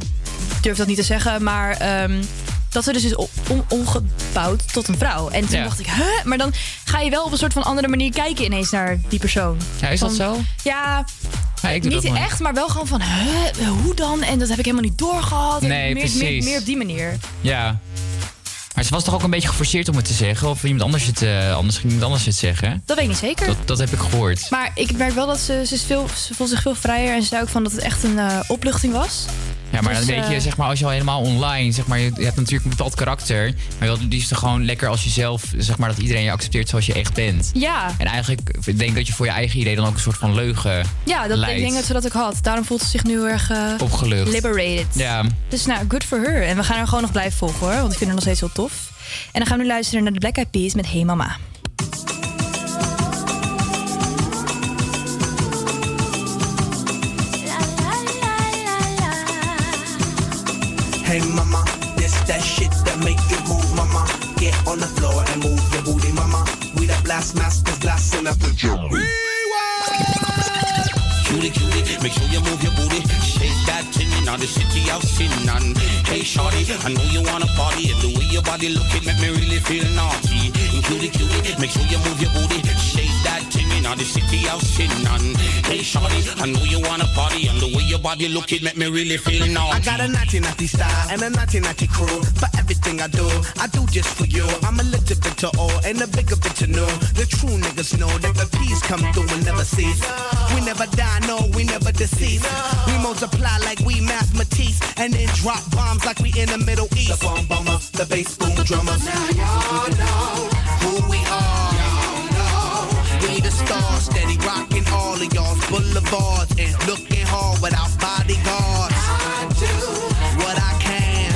durf dat niet te zeggen, maar... ehm, dat ze dus is omgebouwd tot een vrouw. En toen Ja. dacht ik, huh? Maar dan ga je wel op een soort van andere manier kijken ineens naar die persoon. Ja, is dat zo? Ja, Ja, ik doe niet echt, maar wel gewoon van, huh, hoe dan? En dat heb ik helemaal niet doorgehad. Nee, meer, meer, precies. meer op die manier. Ja. Maar ze was toch ook een beetje geforceerd om het te zeggen? Of iemand anders het, eh, anders ging iemand anders het zeggen? Dat weet ik niet zeker. Dat, dat heb ik gehoord. Maar ik merk wel dat ze, ze, is veel, ze voelt zich veel vrijer. En ze zei ook van dat het echt een eh, opluchting was. Ja, maar Dus, dan weet je, eh, zeg maar, als je al helemaal online, zeg maar, je, je hebt natuurlijk een bepaald karakter. Maar je wilt het liefst gewoon lekker als jezelf, zeg maar, dat iedereen je accepteert zoals je echt bent. Ja, En eigenlijk ik denk dat je voor je eigen idee dan ook een soort van leugen ja dat, ik denk dat ze dat ook had. Daarom voelt ze zich nu heel erg eh, Opgelucht. liberated. Ja. Dus nou, good for her. En we gaan haar gewoon nog blijven volgen hoor. Want ik vind haar nog steeds heel tof. En dan gaan we nu luisteren naar de Black Eyed Peas met Hey Mama. Hey mama, this that shit that make you move, mama. Get on the floor and move your booty, mama. We the blast masters blasting up the drum. Cutie, cutie, make sure you move your booty. Shake that thing in the city sin. And hey, shorty, I know you wanna party. And the way your body looking make me really feel naughty. Cutie, cutie, make sure you move your booty. Shake that thing in the city of. Hey, shorty, I know you wanna party. And the way your body looking make me really feel naughty. I got a naughty naughty style and a naughty naughty crew. For everything I do, I do just for you. I'm a little bit to all and a bigger bit to know. The true niggas know that the peace come through and never cease. We never die, no, we never deceive. We multiply like we mathematics and then drop bombs like we in the Middle East. The bomb bomber, the bass boom drummers. Now y'all know who we are. Stars, steady rocking all of y'all's boulevards and looking hard without bodyguards. I do what I can.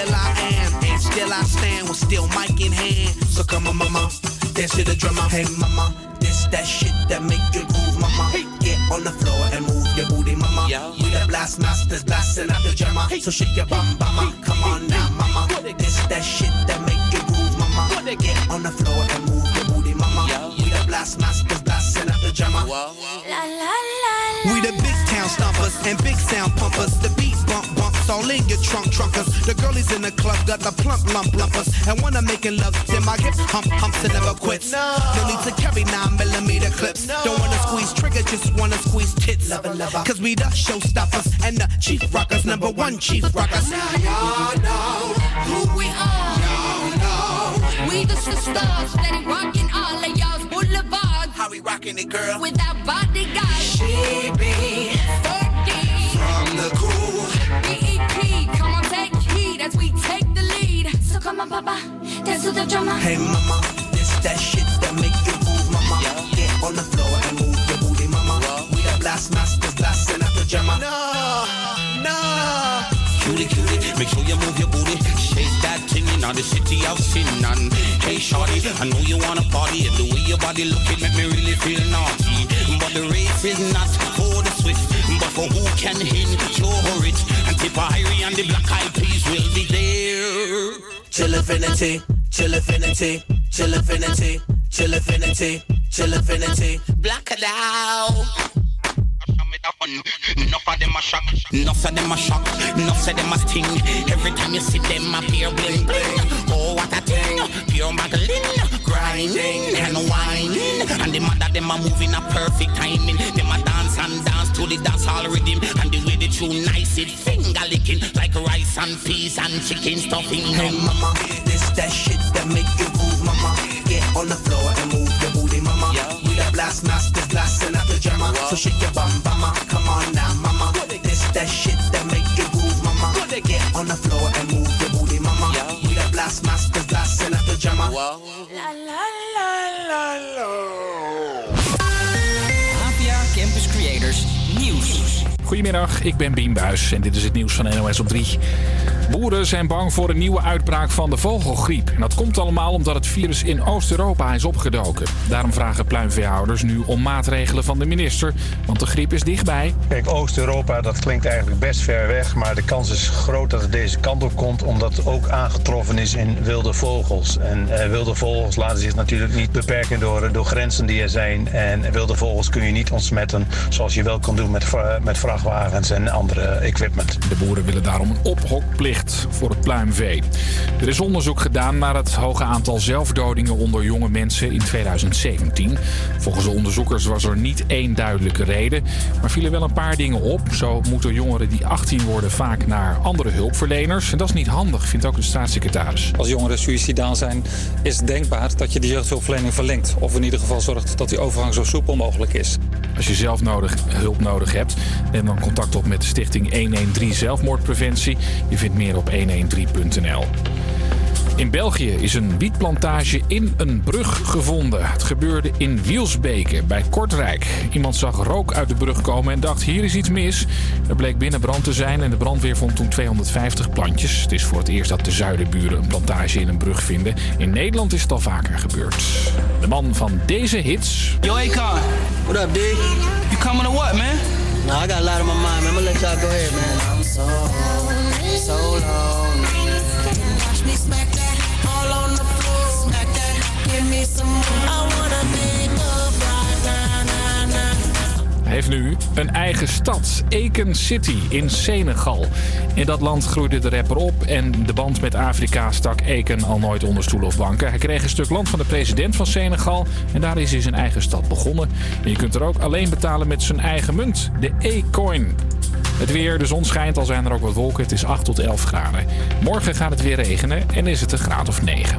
Ill I am, and still I stand with still mic in hand. So come on, mama, dance to the drummer. Hey, mama, this that shit that make you groove, mama. Get on the floor and move your booty, mama. We the blast masters blasting out the drummer. So shake your bum, mama. Come on now, mama. This that shit that make you groove, mama. Get on the floor and move your booty, mama. We the blast masters blasting out the drummer. We the big town stompers and big sound pumpers. The beat bump bumps all in your trunk trunkers. The girlies in the club got the plump lump lumpers. And when I'm making love, then my hips hump humps and never quits. No, need to carry nine millimeter clips. Don't wanna squeeze trigger, just wanna squeeze tits. Cause we the showstoppers and the chief rockers, number one chief rockers. Now y'all know who we are. Y'all know we the stars steady rocking all of y'all's boulevards. How we rocking it, girl? Without bodyguards. She be From the cool. BEP. Come on, take heed as we take the lead. So come on, Papa, dance to the drummer. Hey mama, this that shit that make you move, mama. Get on the floor and move your booty, mama. We the blast masters in the city of sin. And hey, shorty, I know you wanna party. The way your body looking make me really feel naughty. But the race is not for the swift, but for who can endure it. And Tipperary and the Black Eyed Peas will be there. Chill infinity, chill infinity, chill infinity, chill infinity, chill infinity. Black it out. Enough of them a shock, enough of them a shock, enough of them a sting. Every time you see them appear bling bling. Oh what a thing, pure Magdalene, grinding and whining. And the mother them a moving a perfect timing. Them a dance and dance to the dance hall rhythm. And the way they tune nice it finger licking like rice and peas and chicken stuffing. Hey mama, this that shit that make you move, mama. Get on the floor and move So shake your bum, mama. Ah, come on now, mama. This that shit that make you move, mama. Get on the floor and move your booty, mama. We the blast masters blasting out the drummer. APA Campus Goedemiddag, ik ben Bien Buijs en dit is het nieuws van NOS op 3. Boeren zijn bang voor een nieuwe uitbraak van de vogelgriep. En dat komt allemaal omdat het virus in Oost-Europa is opgedoken. Daarom vragen pluimveehouders nu om maatregelen van de minister, want de griep is dichtbij. Kijk, Oost-Europa, dat klinkt eigenlijk best ver weg. Maar de kans is groot dat het deze kant op komt. Omdat het ook aangetroffen is in wilde vogels. En eh, wilde vogels laten zich natuurlijk niet beperken door, door grenzen die er zijn. En wilde vogels kun je niet ontsmetten zoals je wel kan doen met, vra- met vrachtwagens en andere equipment. De boeren willen daarom een ophokplicht voor het pluimvee. Er is onderzoek gedaan naar het hoge aantal zelfdodingen onder jonge mensen in 2017. Volgens de onderzoekers was er niet één duidelijke reden, maar vielen wel een paar dingen op. Zo moeten jongeren die 18 worden vaak naar andere hulpverleners. En dat is niet handig, vindt ook de staatssecretaris. Als jongeren suïcidaal zijn, is het denkbaar dat je de jeugdhulpverlening verlengt. Of in ieder geval zorgt dat die overgang zo soepel mogelijk is. Als je zelf nodig, hulp nodig hebt, neem dan contact op met de stichting 113 Zelfmoordpreventie. Je vindt meer op 113.nl. In België is een wietplantage in een brug gevonden. Het gebeurde in Wielsbeke bij Kortrijk. Iemand zag rook uit de brug komen en dacht hier is iets mis. Er bleek binnen brand te zijn en de brandweer vond toen 250 plantjes. Het is voor het eerst dat de zuidenburen een plantage in een brug vinden. In Nederland is het al vaker gebeurd. De man van deze hits... Yo, Akon. What up, D? You coming to what, man? Nah, I got a lot on my mind, man. I'm gonna let y'all go ahead, man. I'm so lonely, so lonely. Watch me smack that all on the floor. Smack that, give me some more. I wanna heeft nu een eigen stad, Eken City in Senegal. In dat land groeide de rapper op en de band met Afrika stak Eken al nooit onder stoelen of banken. Hij kreeg een stuk land van de president van Senegal en daar is hij zijn eigen stad begonnen. En je kunt er ook alleen betalen met zijn eigen munt, de E-coin. Het weer, de zon schijnt, al zijn er ook wat wolken. Het is 8 tot 11 graden. Morgen gaat het weer regenen en is het een graad of 9.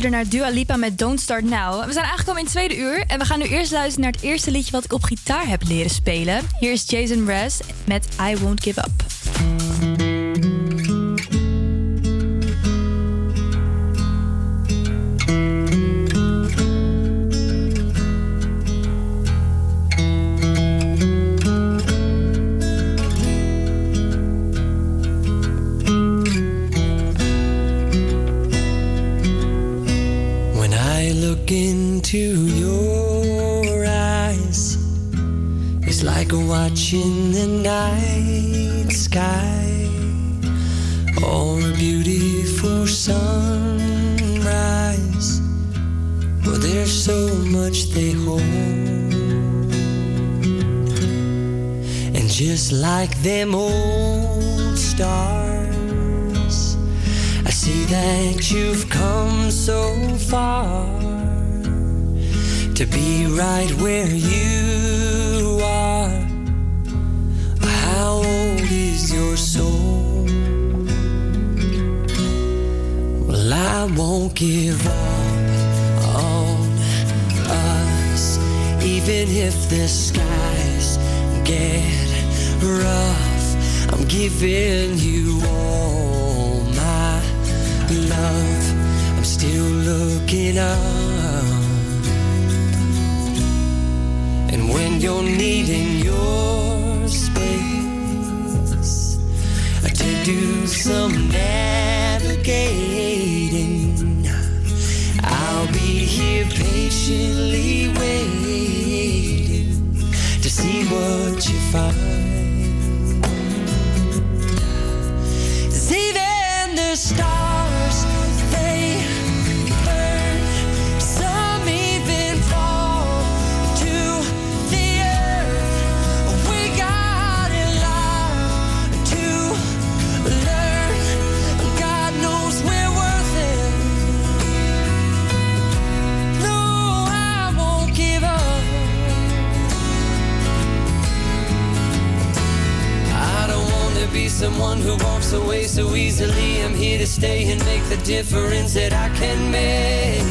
Luisterde naar Dua Lipa met Don't Start Now. We zijn aangekomen in het tweede uur en we gaan nu eerst luisteren naar het eerste liedje wat ik op gitaar heb leren spelen. Hier is Jason Mraz met I Won't Give Up. Like watching the night sky or a beautiful sunrise. But there's so much they hold, and just like them old stars. I see that you've come so far to be right where you. How old is your soul? Well, I won't give up on us, even if the skies get rough. I'm giving you all my love. I'm still looking up. And when you're needing your space do some navigating, I'll be here patiently waiting to see what you find. 'Cause even the stars, someone who walks away so easily. I'm here to stay and make the difference that I can make.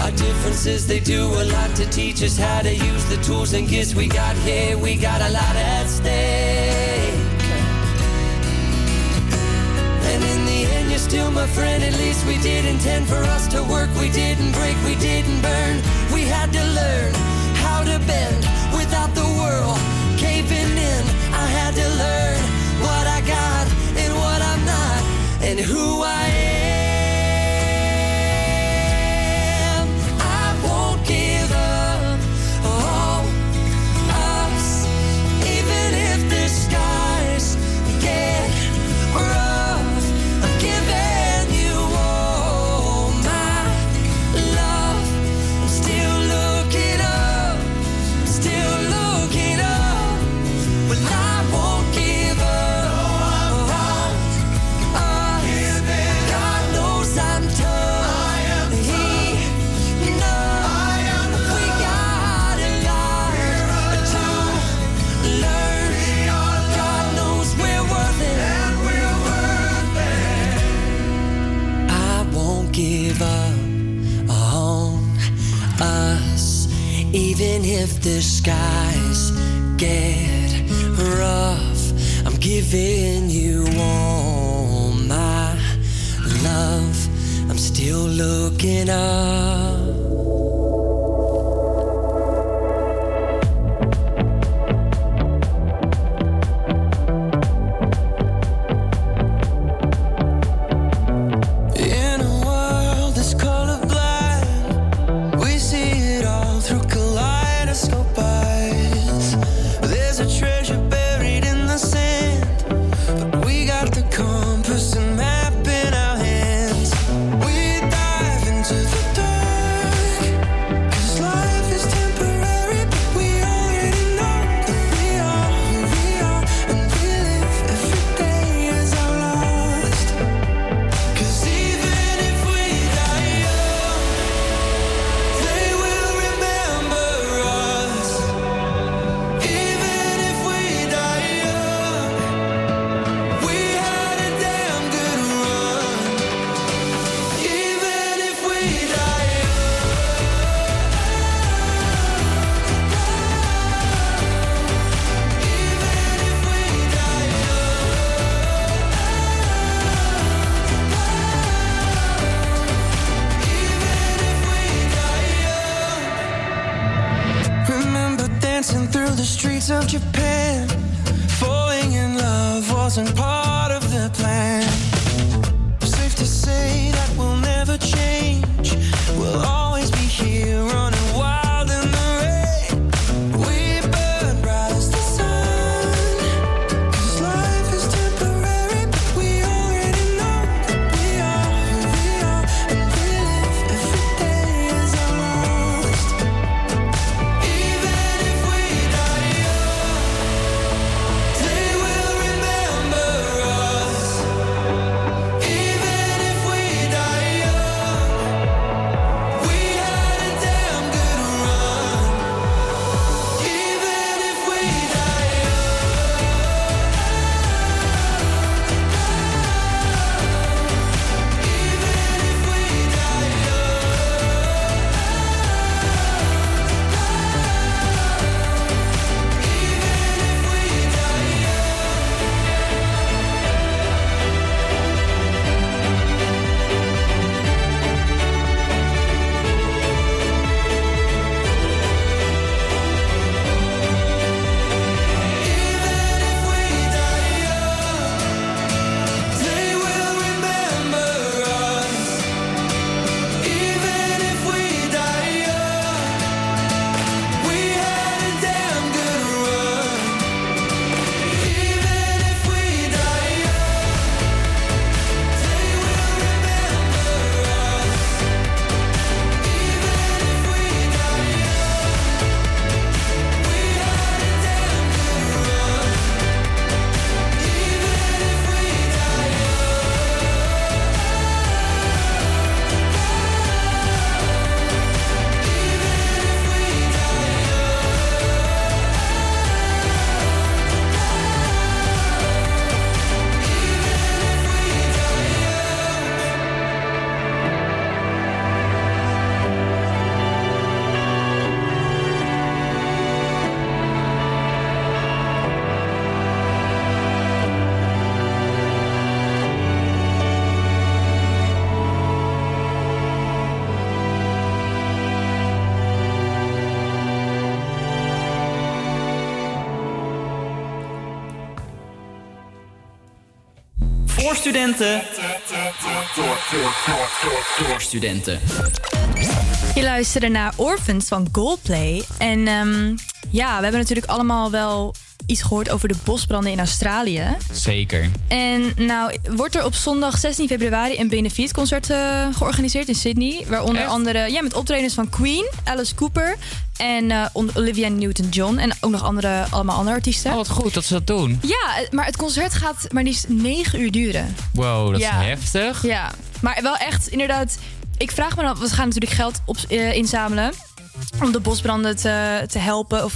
Our differences, they do a lot to teach us how to use the tools and gifts we got here. We got a lot at stake. And in the end, you're still my friend. At least we did intend for us to work. We didn't break, we didn't burn. We had to learn how to bend without the world caving in. I had to learn what I got and what I'm not and who I am. If the skies get rough. I'm giving you all my love. I'm still looking up. Studenten. Door, studenten. Je luisterde naar Orphans van Goldplay. En ehm, ja, we hebben natuurlijk allemaal wel iets gehoord over de bosbranden in Australië. Zeker. En nou wordt er op zondag 16 februari een benefietconcert eh, georganiseerd in Sydney. Waaronder Echt? andere, ja, met optredens van Queen, Alice Cooper en on- Olivia Newton-John. En ook nog andere, allemaal andere artiesten. Oh, wat goed dat ze dat doen. Ja, eh, maar het concert gaat maar liefst 9 uur duren. Wow, dat Ja. is heftig. Ja, maar wel echt inderdaad. Ik vraag me dan, we gaan natuurlijk geld op, eh, inzamelen om de bosbranden te, te helpen of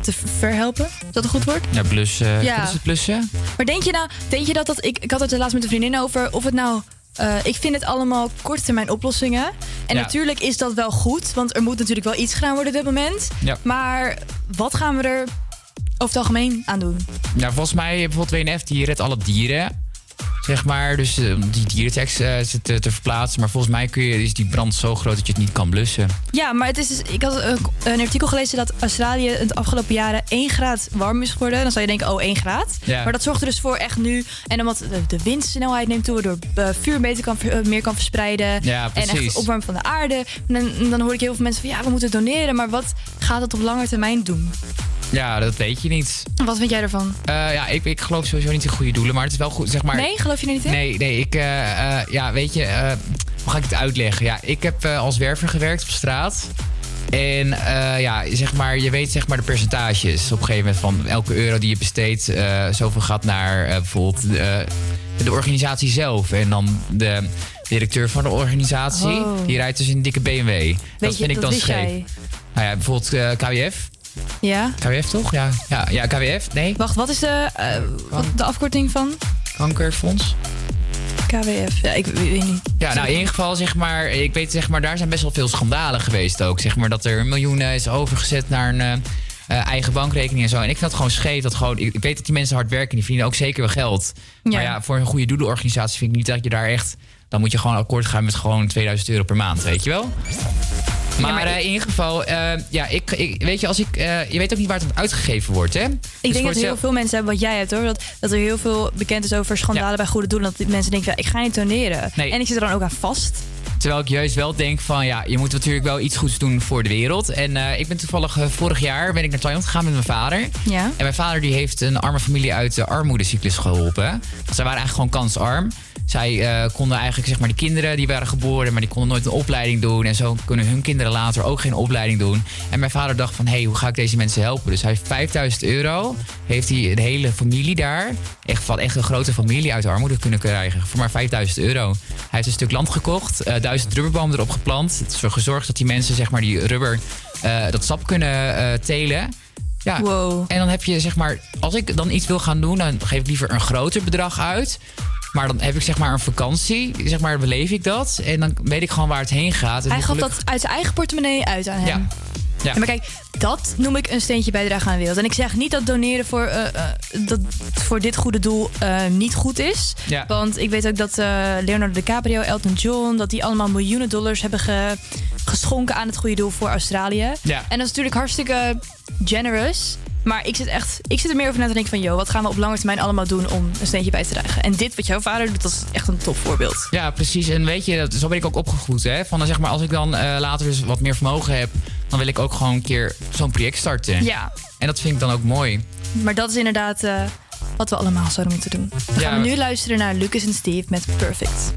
te verhelpen. Is dat een goed woord? Ja, blussen. Ja. Is het blussen? Maar denk je nou, denk je dat dat ik, ik had het er laatst met een vriendin over of het nou. Eh, ik vind het allemaal korte termijn oplossingen. En Ja. natuurlijk is dat wel goed, want er moet natuurlijk wel iets gedaan worden op dit moment. Ja. Maar wat gaan we er over het algemeen aan doen? Nou, volgens mij bijvoorbeeld WNF, die redt alle dieren. Zeg maar, dus eh, die dierentekst eh, ze te, te verplaatsen. Maar volgens mij kun je, is die brand zo groot dat je het niet kan blussen. Ja, maar het is dus, ik had een, een artikel gelezen dat Australië het afgelopen jaren 1 graad warm is geworden. Dan zou je denken, oh 1 graad. Ja. Maar dat zorgt er dus voor echt nu. En omdat de, de windsnelheid neemt toe, waardoor eh, vuur beter kan, eh, meer kan verspreiden. Ja, en echt opwarming van de aarde. En dan, dan hoor ik heel veel mensen van ja, we moeten doneren. Maar wat gaat het op lange termijn doen? Ja, dat weet je niet. Wat vind jij ervan? Eh, ja, ik, ik geloof sowieso niet in goede doelen. Maar het is wel goed, zeg maar... nee, geloof je er niet in? Nee, nee, ik, eh, eh, ja, weet je, hoe ga ik het uitleggen? Ja, ik heb als werver gewerkt op straat. En ja, zeg maar, je weet zeg maar de percentages. Op een gegeven moment van elke euro die je besteedt, eh, zoveel gaat naar bijvoorbeeld de organisatie zelf. En dan de directeur van de organisatie, Oh. die rijdt dus in een dikke BMW. Weet dat je, vind ik dat dan wist scheef. Nou ja, bijvoorbeeld KWF. Ja. KWF toch? Ja, ja, ja KWF. Nee, Wacht, wat is de, eh, wat, de afkorting van kankerfonds. KWF? Ja, ik weet niet. Ja, nou in ieder geval zeg maar, ik weet zeg maar, daar zijn best wel veel schandalen geweest ook. Zeg maar dat er miljoenen is overgezet naar een eh, eh, eigen bankrekening en zo. En ik vind dat gewoon scheef. Dat gewoon, ik, ik weet dat die mensen hard werken, die verdienen ook zeker wel geld. Ja. Maar ja, voor een goede doelenorganisatie vind ik niet dat je daar echt, dan moet je gewoon akkoord gaan met gewoon 2000 euro per maand, weet je wel? Maar, eh, in ieder geval, eh, ja, ik, ik, weet je, als ik, eh, je weet ook niet waar het uitgegeven wordt, hè? Ik Dus denk dat heel veel mensen hebben wat jij hebt hoor. Dat, dat er heel veel bekend is over schandalen bij goede doelen. Dat mensen denken, ja, ik ga niet doneren. Nee. En ik zit er dan ook aan vast. Terwijl ik juist wel denk van ja, je moet natuurlijk wel iets goeds doen voor de wereld. En ik ben toevallig vorig jaar ben ik naar Thailand gegaan met mijn vader. Ja. En mijn vader die heeft een arme familie uit de armoedecyclus geholpen. Zij waren eigenlijk gewoon kansarm. Zij eh, konden eigenlijk, zeg maar, die kinderen die waren geboren, maar die konden nooit een opleiding doen. En zo kunnen hun kinderen later ook geen opleiding doen. En mijn vader dacht van, hé, hey, hoe ga ik deze mensen helpen? Dus hij heeft 5000 euro, heeft hij de hele familie daar, echt, van echt een grote familie uit de armoede kunnen krijgen. Voor maar 5000 euro. Hij heeft een stuk land gekocht, eh, duizend rubberbomen erop geplant. Het is ervoor gezorgd dat die mensen, zeg maar, die rubber, eh, dat sap kunnen telen. Ja. En dan heb je, zeg maar, als ik dan iets wil gaan doen, dan geef ik liever een groter bedrag uit. Maar dan heb ik zeg maar een vakantie, zeg maar, beleef ik dat. En dan weet ik gewoon waar het heen gaat. En Hij gaf dat uit zijn eigen portemonnee uit aan hem. Ja. Maar kijk, dat noem ik een steentje bijdragen aan de wereld. En ik zeg niet dat doneren voor, eh, eh, dat voor dit goede doel eh, niet goed is. Ja. Want ik weet ook dat Leonardo DiCaprio, Elton John... dat die allemaal miljoenen dollars hebben ge- geschonken aan het goede doel voor Australië. Ja. En dat is natuurlijk hartstikke generous. Maar ik zit, echt, ik zit er meer over na te denken van... joh, wat gaan we op lange termijn allemaal doen om een steentje bij te dragen? En dit wat jouw vader doet, dat is echt een topvoorbeeld. Ja, precies. En weet je, dat, zo ben ik ook opgegroeid. Hè? Van, zeg maar, als ik dan eh, later dus wat meer vermogen heb... dan wil ik ook gewoon een keer zo'n project starten. Ja. En dat vind ik dan ook mooi. Maar dat is inderdaad eh, wat we allemaal zouden moeten doen. Dan Ja, gaan we maar- nu luisteren naar Lucas en Steve met Perfect.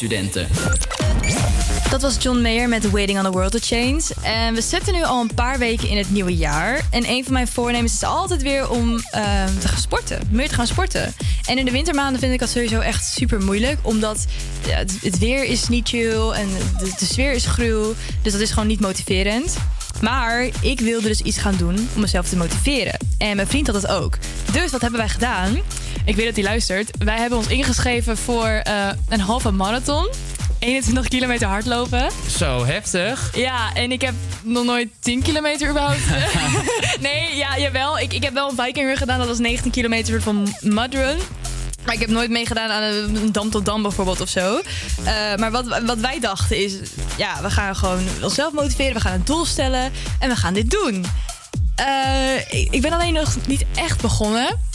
Studenten. Dat was John Mayer met Waiting on the World to Change. En we zitten nu al een paar weken in het nieuwe jaar. En een van mijn voornemens is altijd weer om ehm, te gaan sporten. Meer te gaan sporten. En in de wintermaanden vind ik dat sowieso echt super moeilijk. Omdat het, het weer is niet chill en de, de sfeer is gruw. Dus dat is gewoon niet motiverend. Maar ik wilde dus iets gaan doen om mezelf te motiveren. En mijn vriend had dat ook. Dus wat hebben wij gedaan? Ik weet dat hij luistert. Wij hebben ons ingeschreven voor eh, een halve marathon. 21 kilometer hardlopen. Zo, heftig. Ja, en ik heb nog nooit 10 kilometer überhaupt. nee, ja, jawel. Ik, ik heb wel een viking run gedaan. Dat was 19 kilometer van mudrun. Maar ik heb nooit meegedaan aan een dam tot dam bijvoorbeeld of zo. Eh, maar wat, wat wij dachten is... Ja, we gaan gewoon onszelf motiveren. We gaan een doel stellen. En we gaan dit doen. Eh, ik, ik ben alleen nog niet echt begonnen.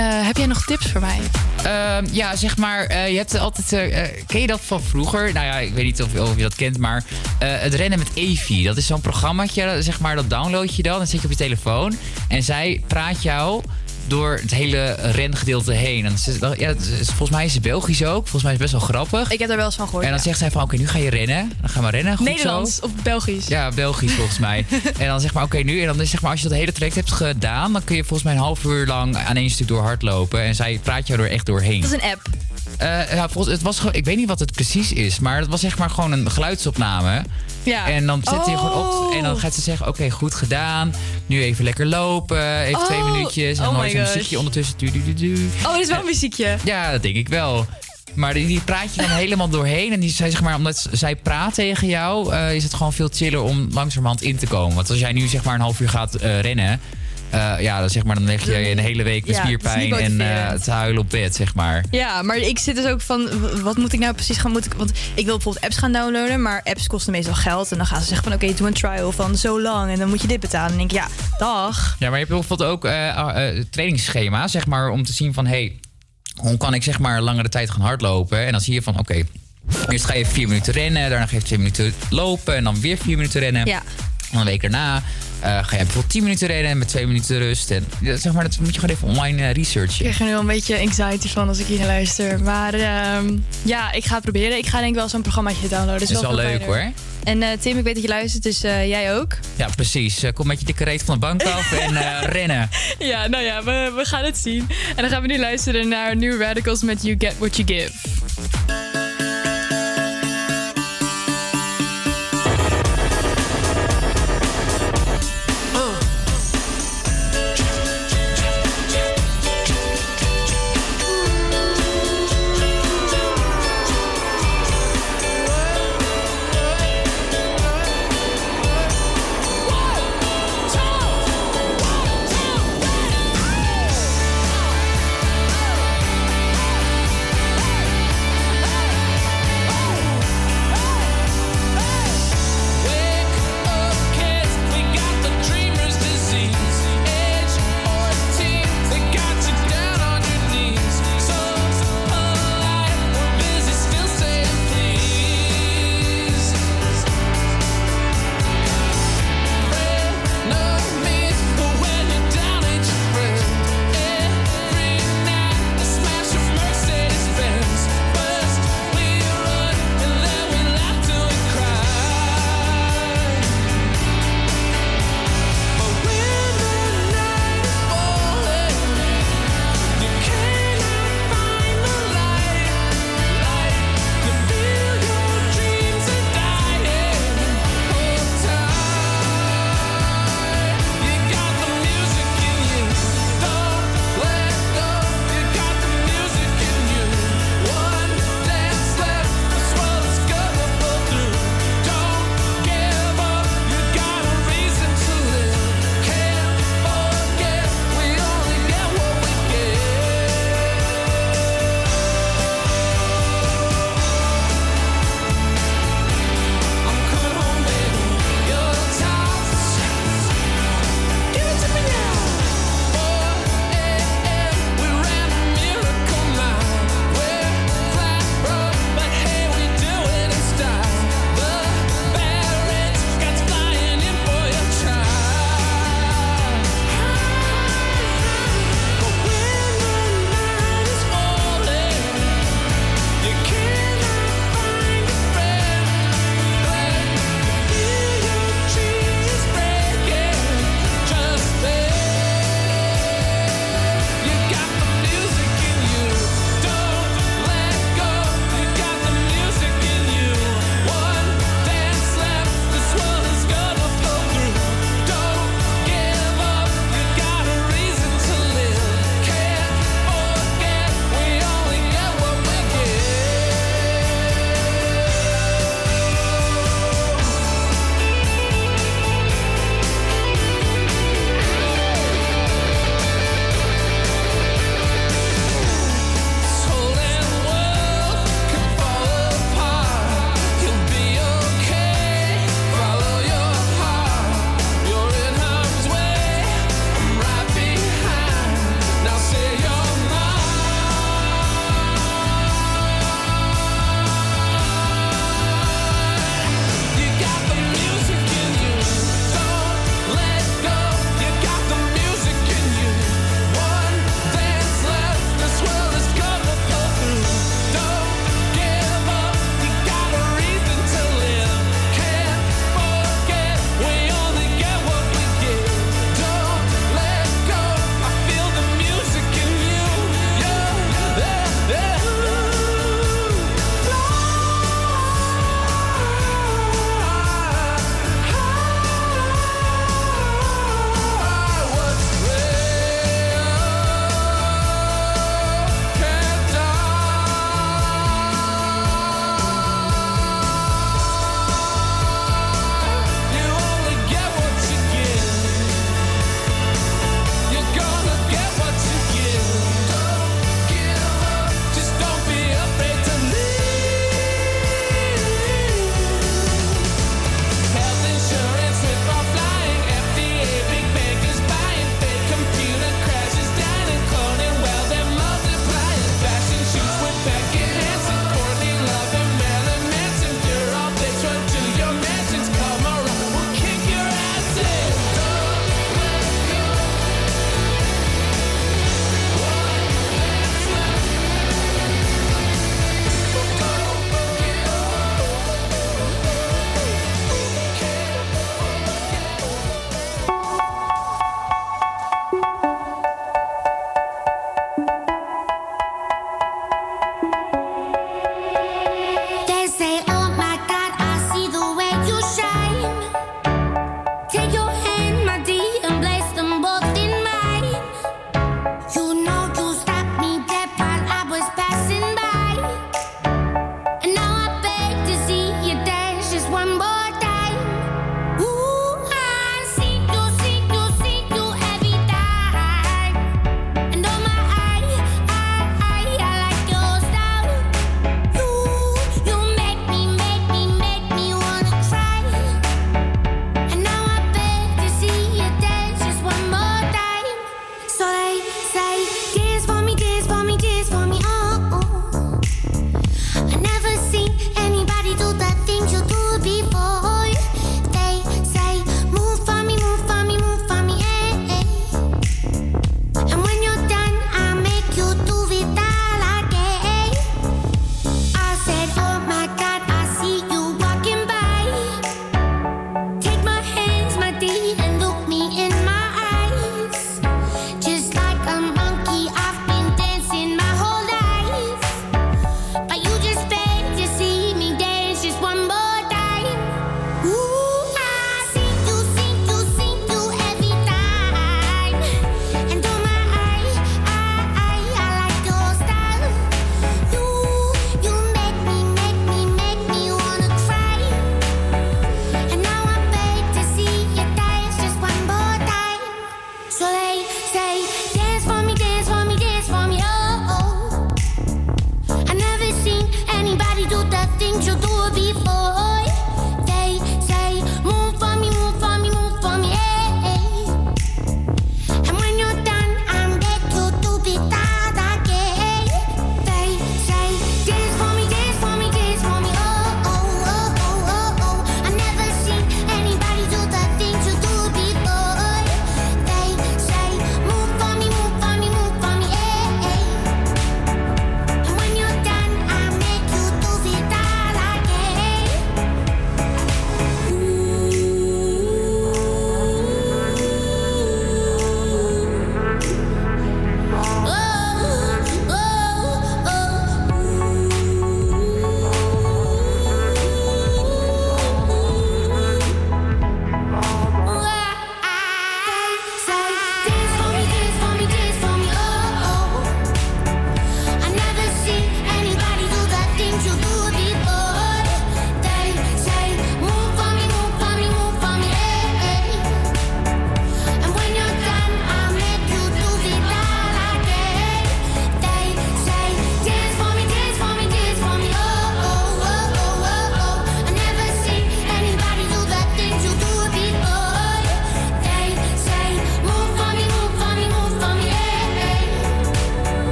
Eh, heb jij nog tips voor mij? Ehm, ja, zeg maar, eh, je hebt altijd. eh, ken je dat van vroeger? Nou ja, ik weet niet of, of je dat kent, maar het rennen met Evi. Dat is zo'n programmaatje, zeg maar, dat download je dan. Dan zit je op je telefoon. En zij praat jou door het hele rengedeelte heen. En ze- ja, het is- volgens mij is ze Belgisch ook. Volgens mij is het best wel grappig. Ik heb er wel eens van gehoord. En dan ja. zegt zij van, oké, nu ga je rennen. Dan gaan we rennen. Goed Nederlands zo. of Belgisch? Ja, Belgisch volgens mij. en dan zeg maar, oké, nu. En dan zeg maar, als je dat hele traject hebt gedaan, dan kun je volgens mij een half uur lang aan één stuk door hardlopen. En zij praat jou er echt doorheen. Dat is een app. Eh, ja, volgens, het was gewoon, ik weet niet wat het precies is, maar het was zeg maar gewoon een geluidsopname. Ja. En dan zet hij gewoon op Oh. en dan gaat ze zeggen: Oké, goed gedaan. Nu even lekker lopen. Even twee Oh. minuutjes. En Oh dan zo'n gosh. muziekje ondertussen. Du, du, du, du. Oh, dat is wel een muziekje. Ja, dat denk ik wel. Maar die, die praat je dan helemaal doorheen. En die zei, zeg maar, omdat zij praat tegen jou, eh, is het gewoon veel chiller om langzamerhand in te komen. Want als jij nu zeg maar een half uur gaat eh, rennen. Eh, ja, dan, zeg maar, dan leg je een hele week met Ja, het spierpijn en eh, motiverend. te huilen op bed, zeg maar. Ja, maar ik zit dus ook van, wat moet ik nou precies gaan... Moet ik, want ik wil bijvoorbeeld apps gaan downloaden, maar apps kosten meestal geld. En dan gaan ze zeggen van, oké, doe een trial van zo lang en dan moet je dit betalen. En dan denk ik, ja, dag. Ja, maar je hebt bijvoorbeeld ook eh eh, trainingsschema, zeg maar, om te zien van, hey, hoe kan ik zeg maar langere tijd gaan hardlopen? En dan zie je van, oké, eerst ga je vier minuten rennen, daarna ga je twee minuten lopen en dan weer vier minuten rennen. Ja. En een week daarna eh, ga je bijvoorbeeld 10 minuten rennen met twee minuten rust. En zeg maar, dat moet je gewoon even online eh, researchen. Ik krijg er nu al een beetje anxiety van als ik hier naar luister. Maar ehm, ja, ik ga het proberen. Ik ga denk ik wel zo'n programmaatje downloaden. Is wel leuk, hoor. En eh, Tim, ik weet dat je luistert, dus jij ook. Ja, precies. Kom met je dikke reet van de bank af en rennen. Ja, nou ja, we, we gaan het zien. En dan gaan we nu luisteren naar New Radicals met You Get What You Give.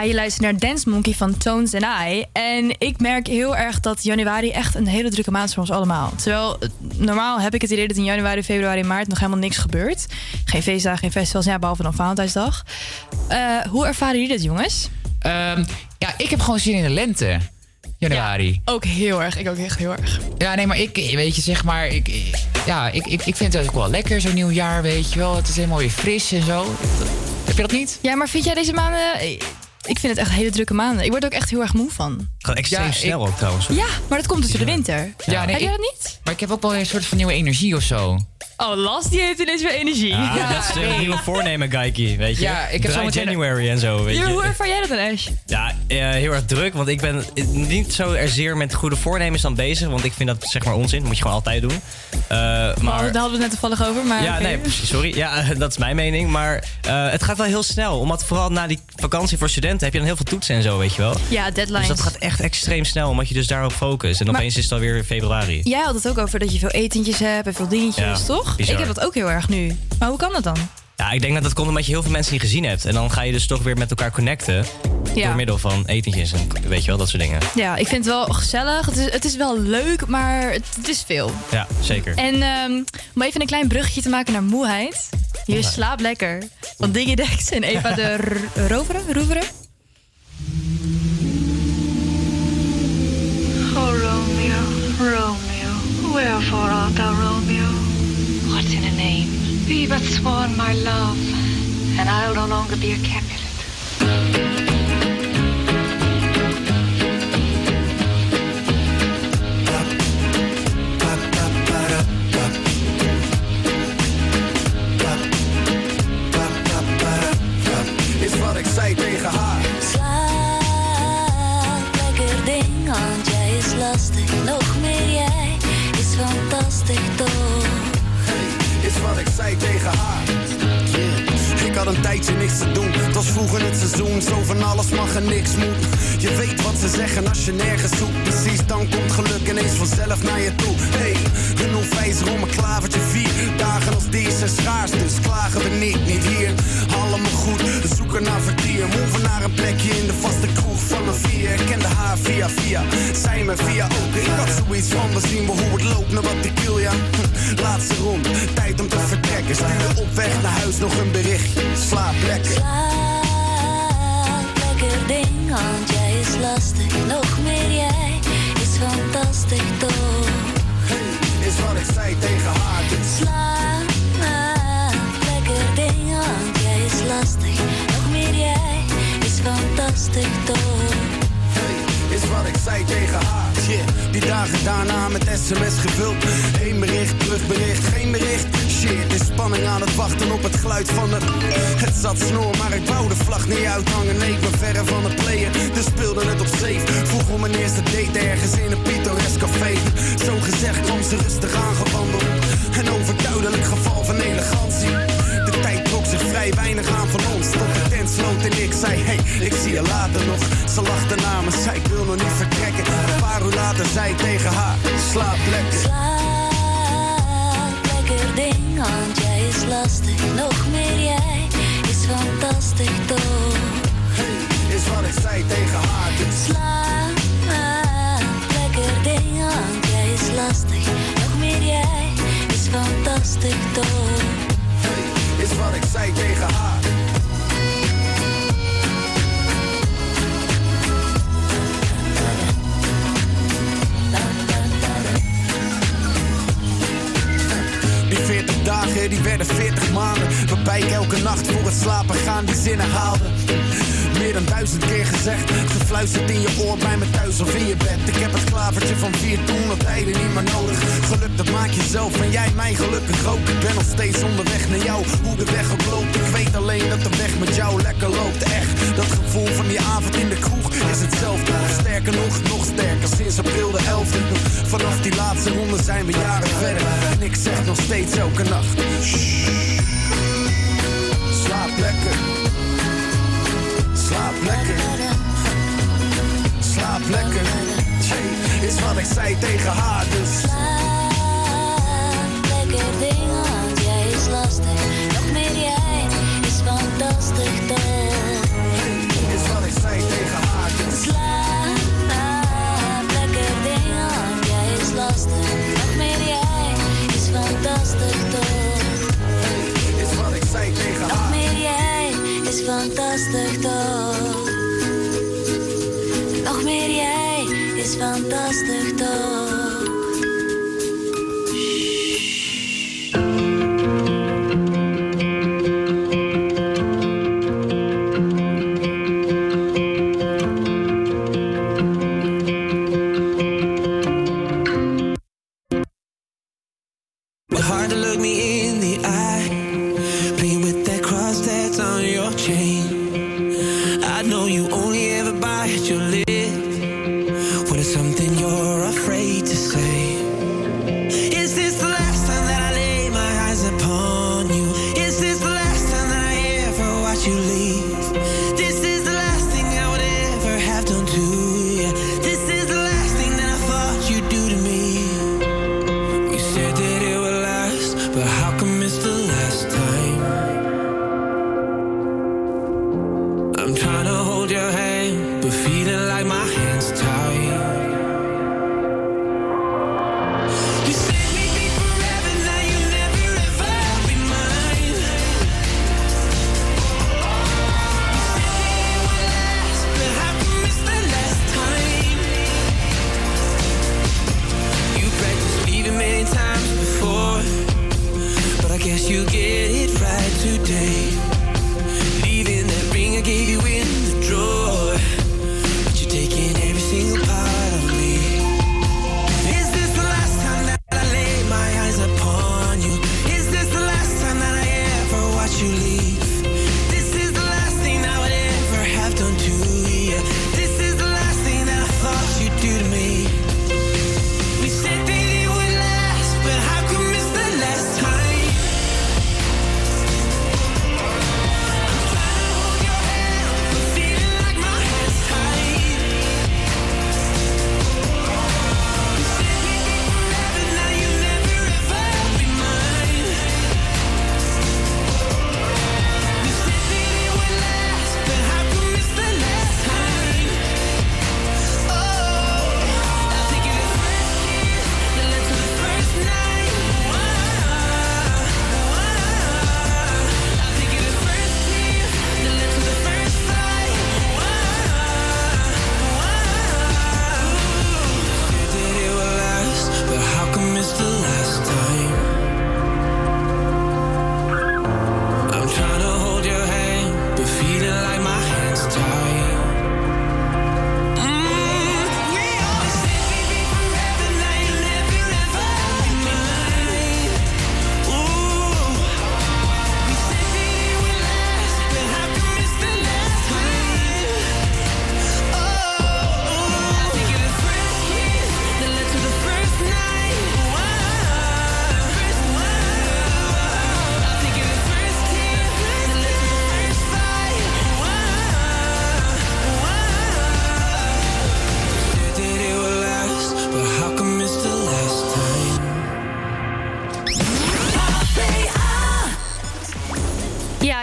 Ja, je luistert naar Dance Monkey van Tones and I. En ik merk heel erg dat januari echt een hele drukke maand is voor ons allemaal. Terwijl eh, normaal heb ik het idee dat in januari, februari maart nog helemaal niks gebeurt. Geen feestdagen, geen festivals, ja, behalve dan Valentijnsdag. Eh, hoe ervaren jullie dit, jongens? Ehm, ja, ik heb gewoon zin in de lente. Januari. Ook heel erg, ik ook echt heel erg. Ja, nee, maar ik, weet je, zeg maar, ik, ik- ja, ik, ik, ik vind het ook wel lekker, zo'n nieuw jaar, weet je wel. Het is helemaal weer fris en zo. Heb je dat niet? Ja, maar vind jij deze maanden... Ik vind het echt hele drukke maanden. Ik word er ook echt heel erg moe van. Gewoon extreem Ja, snel ik- ook trouwens. Ja, maar dat komt dus door de winter. Ja, nee, heb jij dat niet? Maar ik heb ook wel een soort van nieuwe energie of zo. Oh, Las die heeft ineens weer energie. Ja, dat is de nieuwe voornemen, Geikie, weet je. Ja, ik heb Dry January en zo, weet je. hoe ervaar jij dat dan, Ash? Ja, heel erg druk, want ik ben niet zo er zeer met goede voornemens dan bezig. Want ik vind dat zeg maar onzin, dat moet je gewoon altijd doen. Eh, Maar... maar... Daar hadden we het net toevallig over, maar... Ja, nee, sorry. Ja, dat is mijn mening. Maar eh, het gaat wel heel snel. Omdat vooral na die vakantie voor studenten heb je dan heel veel toetsen en zo, weet je wel. Ja, deadlines. Dus dat gaat echt extreem snel, omdat je dus daarop focust. En Maar- opeens is het alweer februari. Jij had het ook over dat je veel etentjes hebt en veel dingetjes, Ja, toch? bizar. Ik heb dat ook heel erg nu. Maar hoe kan dat dan? Ja, ik denk dat dat komt omdat je heel veel mensen niet gezien hebt. En dan ga je dus toch weer met elkaar connecten. Ja. Door middel van etentjes en weet je wel, dat soort dingen. Ja, ik vind het wel gezellig. Het is, het is wel leuk, maar het, het is veel. Ja, zeker. En ehm, om even een klein bruggetje te maken naar moeheid. Je Moeheid. slaapt lekker. Van Digidex en Eva de Roveren? Roeveren? Oh, Romeo, Romeo, wherefore art thou Romeo? What's in a name? Be but sworn my love, and I'll no longer be a Capulet. Tegen haar. Had een tijdje niks te doen. Het was vroeg in het seizoen. Zo van alles mag en niks moet. Je weet wat ze zeggen als je nergens zoekt. Precies, dan komt geluk ineens vanzelf naar je toe. Hey, een onwijzer om een klavertje vier. Dagen als deze schaars, dus klagen we niet, niet hier. Allemaal goed, we zoeken naar vertier. Move naar een plekje in de vaste kroeg van een vier. Ik kende haar via via, zij me via ook. Ik had zoiets van, we zien wel hoe het loopt naar wat ik wil, ja. Hm, Laatste rond, tijd om te vertrekken. Stuur op weg naar huis nog een berichtje. Slaap lekker. Slaap lekker ding, want jij is lastig. Nog meer jij is fantastisch toch? Is wat ik zei tegen haar. Dus Slaap lekker ding, want jij is lastig. Nog meer jij is fantastisch toch? is wat ik zei tegen haar. Die dagen daarna met sms gevuld. Eén bericht, terugbericht, geen bericht. Shit, in spanning aan het wachten op het geluid van het. Het zat snor, maar ik wou de vlag niet uithangen. Nee, ik ben verre van het playen, dus speelde het op safe. Vroeg om mijn eerste date ergens in een pittoresk café. Zo gezegd kwam ze rustig aangewandeld. Een overduidelijk geval van elegantie. De tijd trok zich vrij weinig aan van ons. Tot de tent sloot en ik zei: Hey, ik zie je later nog. Ze lachte na me, zei: Ik wil nog niet vertrekken. Een paar uur later zei ik tegen haar: Slaap lekker. Lekker ding, want jij is lastig. Nog meer jij is fantastisch toch? Is wat ik zei tegen haar. Dus lekker ding, want jij is lastig. Nog meer jij is fantastisch toch? is wat ik zei tegen haar. Die werden 40 maanden. Waarbij ik elke nacht voor het slapen gaan die zinnen haalde. Meer dan duizend keer gezegd, gefluisterd in je oor bij me thuis of in je bed. Ik heb het klavertje van vier toen op tijden niet meer nodig. Geluk dat maak je zelf en jij mij gelukkig ook. Ik ben nog steeds onderweg naar jou, hoe de weg ook loopt. Ik weet alleen dat de weg met jou lekker loopt. Echt, dat gevoel van die avond in de kroeg is hetzelfde. Sterker nog, nog sterker, sinds april de 11e. Vanaf die laatste ronde zijn we jaren verder. En ik zeg nog steeds elke nacht. "Shh, Slaap lekker. Slaap lekker. Slaap lekker. Is wat ik zei tegen haar, dus. Slaap lekker ding, want jij is lastig.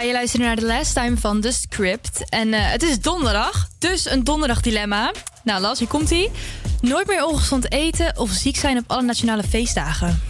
Je luistert naar de last time van The Script. En eh, het is donderdag, dus een donderdag dilemma. Nou, Las, hier komt ie. Nooit meer ongezond eten of ziek zijn op alle nationale feestdagen.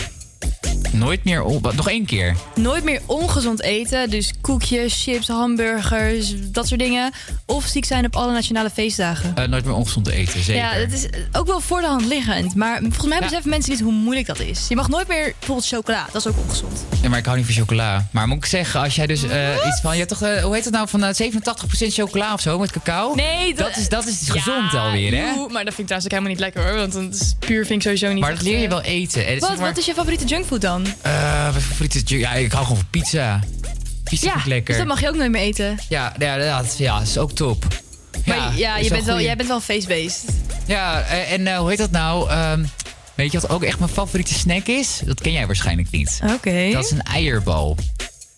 Nooit meer... wat, Nog één keer. Nooit meer ongezond eten, dus koekjes, chips, hamburgers, dat soort dingen. Of ziek zijn op alle nationale feestdagen. Eh, nooit meer ongezond eten, zeker. Ja, dat is ook wel voor de hand liggend. Maar volgens mij beseffen mensen niet hoe moeilijk dat is. Je mag nooit meer bijvoorbeeld chocola, dat is ook ongezond. Ja, maar ik hou niet van chocola. Maar moet ik zeggen, als jij dus eh, iets van... Je hebt toch, eh, hoe heet het nou, van eh, 87% chocola of zo met cacao? Nee, dat, is, dat is gezond alweer, hè? Maar dat vind ik trouwens ook helemaal niet lekker hoor. Want dat is puur vind ik sowieso niet Maar dat leer je eh, wel eten. Wat, zeg maar- wat is je favoriete junkfood dan? Eh, mijn favoriete... Ja, ik hou gewoon van pizza. Pizza ja, vind ik lekker. dus dat mag je ook nooit meer eten. Ja, ja, ja, dat, ja, is ook top. Maar ja, is je bent wel, jij bent wel face-based. Ja, eh, en eh, hoe heet dat nou? Ehm, weet je wat ook echt mijn favoriete snack is? Dat ken jij waarschijnlijk niet. Oké. Dat is een eierbal.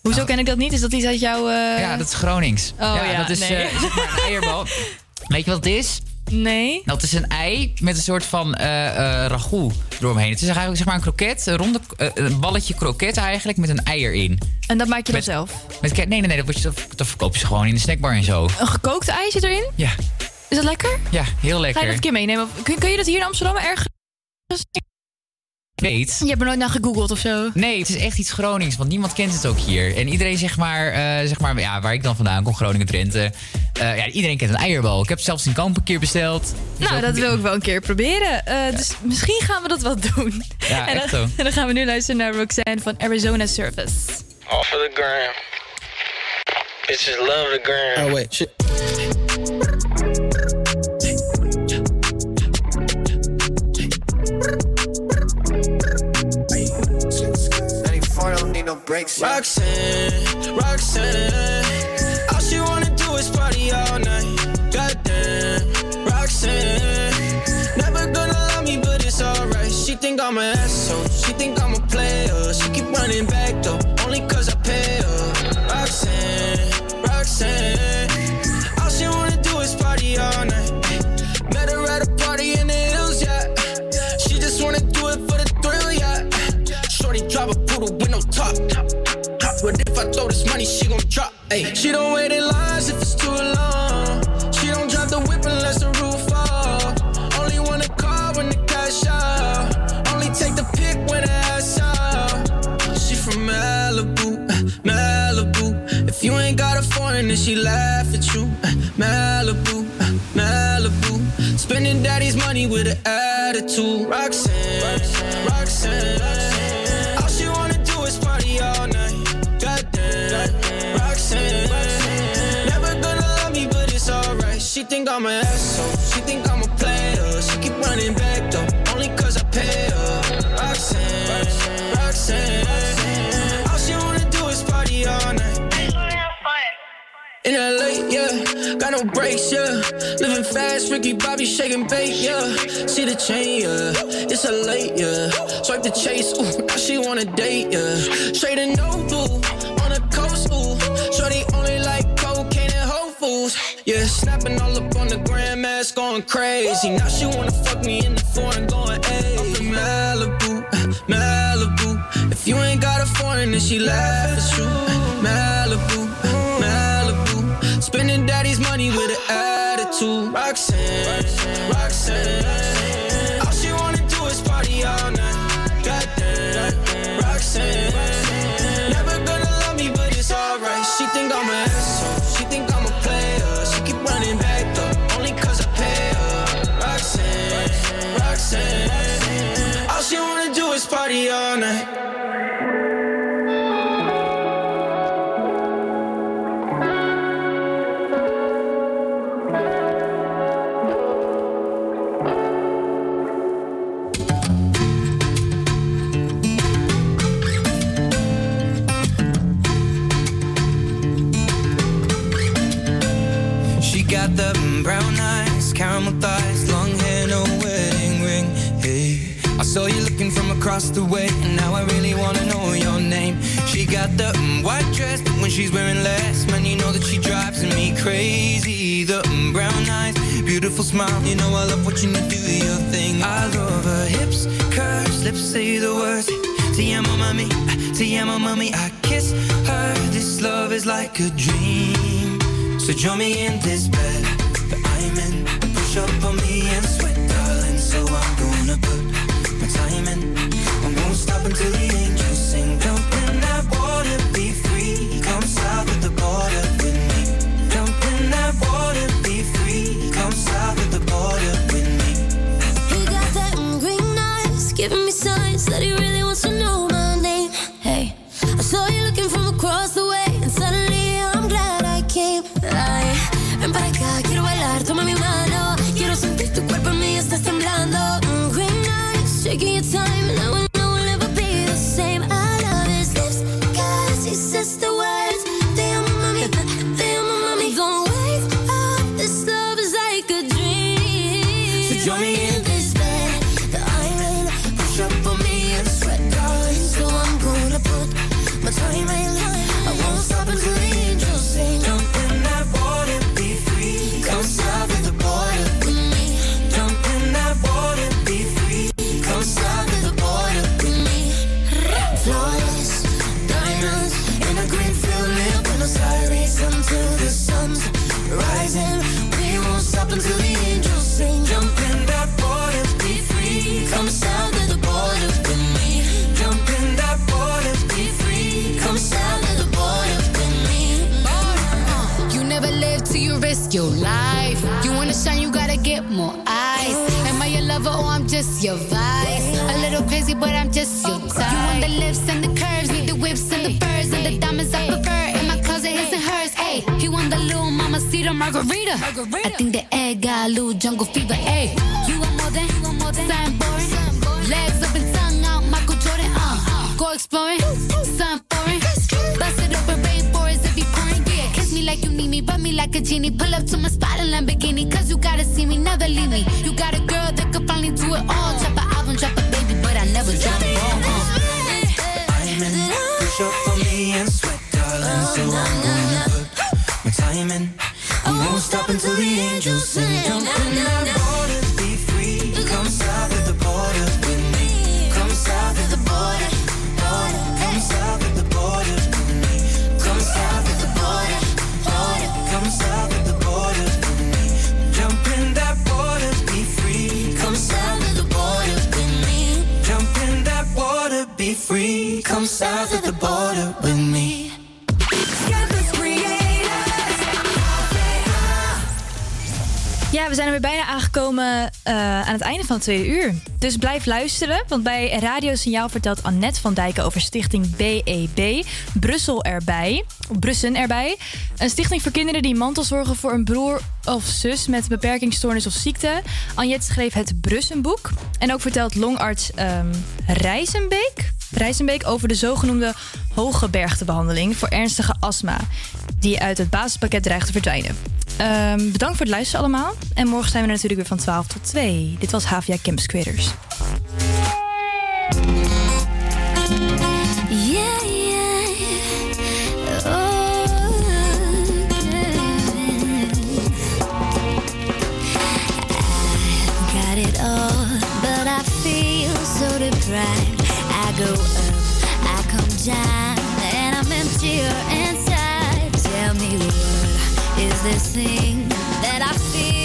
Hoezo ken ik dat niet? Is dat iets uit jouw... Ja, dat is Gronings. Oh ja, dat is nee. maar een eierbal. Weet je wat het is? Nee. Dat is een ei met een soort van eh eh ragout eromheen. Het is eigenlijk zeg maar een kroket, een, ronde, eh, een balletje kroket eigenlijk met een ei erin. En dat maak je Met- dan zelf? Met, nee, nee, nee, dat, word je, dat, verkoop je gewoon in de snackbar en zo. Een gekookt ei zit erin? Ja. Is dat lekker? Ja, heel Ga lekker. je dat een keer meenemen? Kun, kun je dat hier in Amsterdam ergens... weet. Je hebt er nooit naar gegoogeld of zo? Nee, het is echt iets Gronings, want niemand kent het ook hier. En iedereen, zeg maar, eh, zeg maar ja, waar ik dan vandaan kom, Groningen, Drenthe. eh, ja, iedereen kent een eierbal. Ik heb zelfs in kamp een keer besteld. Dus Nou, dat wil ik wel een keer proberen. Eh, Dus misschien gaan we dat wel doen. Ja, en, echt dan, zo. en dan gaan we nu luisteren naar Roxanne van Arizona Service. Off of the gram. Bitches love the gram. Oh wait, shit. No breaks. Roxanne, Roxanne. All she wanna do is party all night. Goddamn, Roxanne. Never gonna love me, but it's alright. She think I'm an asshole. She think I'm a player. She keep running back though, only cause I pay her. Roxanne, Roxanne. No top. But if I throw this money, she gon' drop. Ay. She don't wait in lines if it's too long. She don't drive the whip unless the roof off. Only want a call when the cash out. Only take the pic when the ass out. She from Malibu, uh, Malibu. If you ain't got a foreign, then she laugh at you. Uh, Malibu, uh, Malibu. Spending daddy's money with an attitude. Roxanne, Roxanne. All She think I'm an asshole. She think I'm a player. She keep running back though, only cause I pay her. Roxanne, Roxanne. All she wanna do is party all night. In LA, yeah, got no brakes, yeah. Living fast, Ricky Bobby shaking bait, yeah. See the chain, yeah. It's a late, yeah. Swipe the chase, ooh, now she wanna date, yeah. Straight and no blue, yeah. Snapping all up on the grandmas, going crazy. Now she wanna fuck me in the foreign, going, hey. Malibu, Malibu. If you ain't got a foreign, then she laugh you. Malibu, Malibu. Spending daddy's money with an attitude. Roxanne, Roxanne. All she wanna do is party all night. Across the way, and now I really wanna know your name. She got the mm, white dress, but when she's wearing less, man, you know that she drives me crazy. The mm, brown eyes, beautiful smile, you know I love watching you do your thing. I love her hips, curves, lips say the words. Te amo, mami, te amo, mami. I kiss her. This love is like a dream. So join me in this bed stop until the angels sing. Jump in that water, be free. Come south of the border with me. Jump in that water, be free. Come south of the border with me. He got that green giving me signs that he really wants to know my name. Hey, I saw you looking from across the way, and suddenly I'm glad I came. Temblando. Mm, green eyes, taking your time, Your vice? A little crazy, but I'm just your type. You want the lips and the curves, need the whips and the furs and the diamonds I prefer. In my closet, his and hers. Hey, he want the little mama cedar margarita. I think the egg got a little jungle fever. Hey, you want more than, you want more than something boring. Legs up and tongue out, Michael Jordan. Uh, go exploring, something foreign. Bust it open, rainforest if you pouring. Yeah, kiss me like you need me, rub me like a genie. Pull up to my spot in Lamborghini, cause you gotta see me, never leave me. You got a girl Of the border with me. Ja, we zijn er weer bijna aangekomen eh, aan het einde van het tweede uur. Dus blijf luisteren, want bij Radio Signaal vertelt Annette van Dijken over stichting BEB, Brussel erbij, Brussen erbij. Een stichting voor kinderen die mantelzorgen voor een broer of zus met beperkingsstoornis of ziekte. Anjet schreef het Brussenboek. En ook vertelt longarts ehm Rijzenbeek, Rijzenbeek over de zogenoemde hooggebergtebehandeling voor ernstige astma, die uit het basispakket dreigt te verdwijnen. Ehm, bedankt voor het luisteren allemaal. En morgen zijn we natuurlijk weer van 12 tot 2. Dit was HVA Campus Creators. Yeah. Oh, I've got it all, but I feel so deprived. I go up, I come down, and I'm emptier inside. Tell me what is this thing that I feel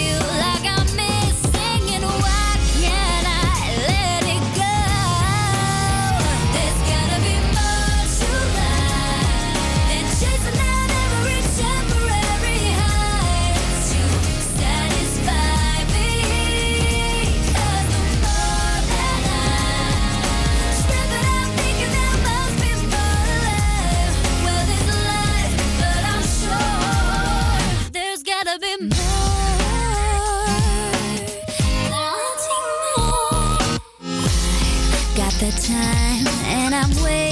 I'm waiting.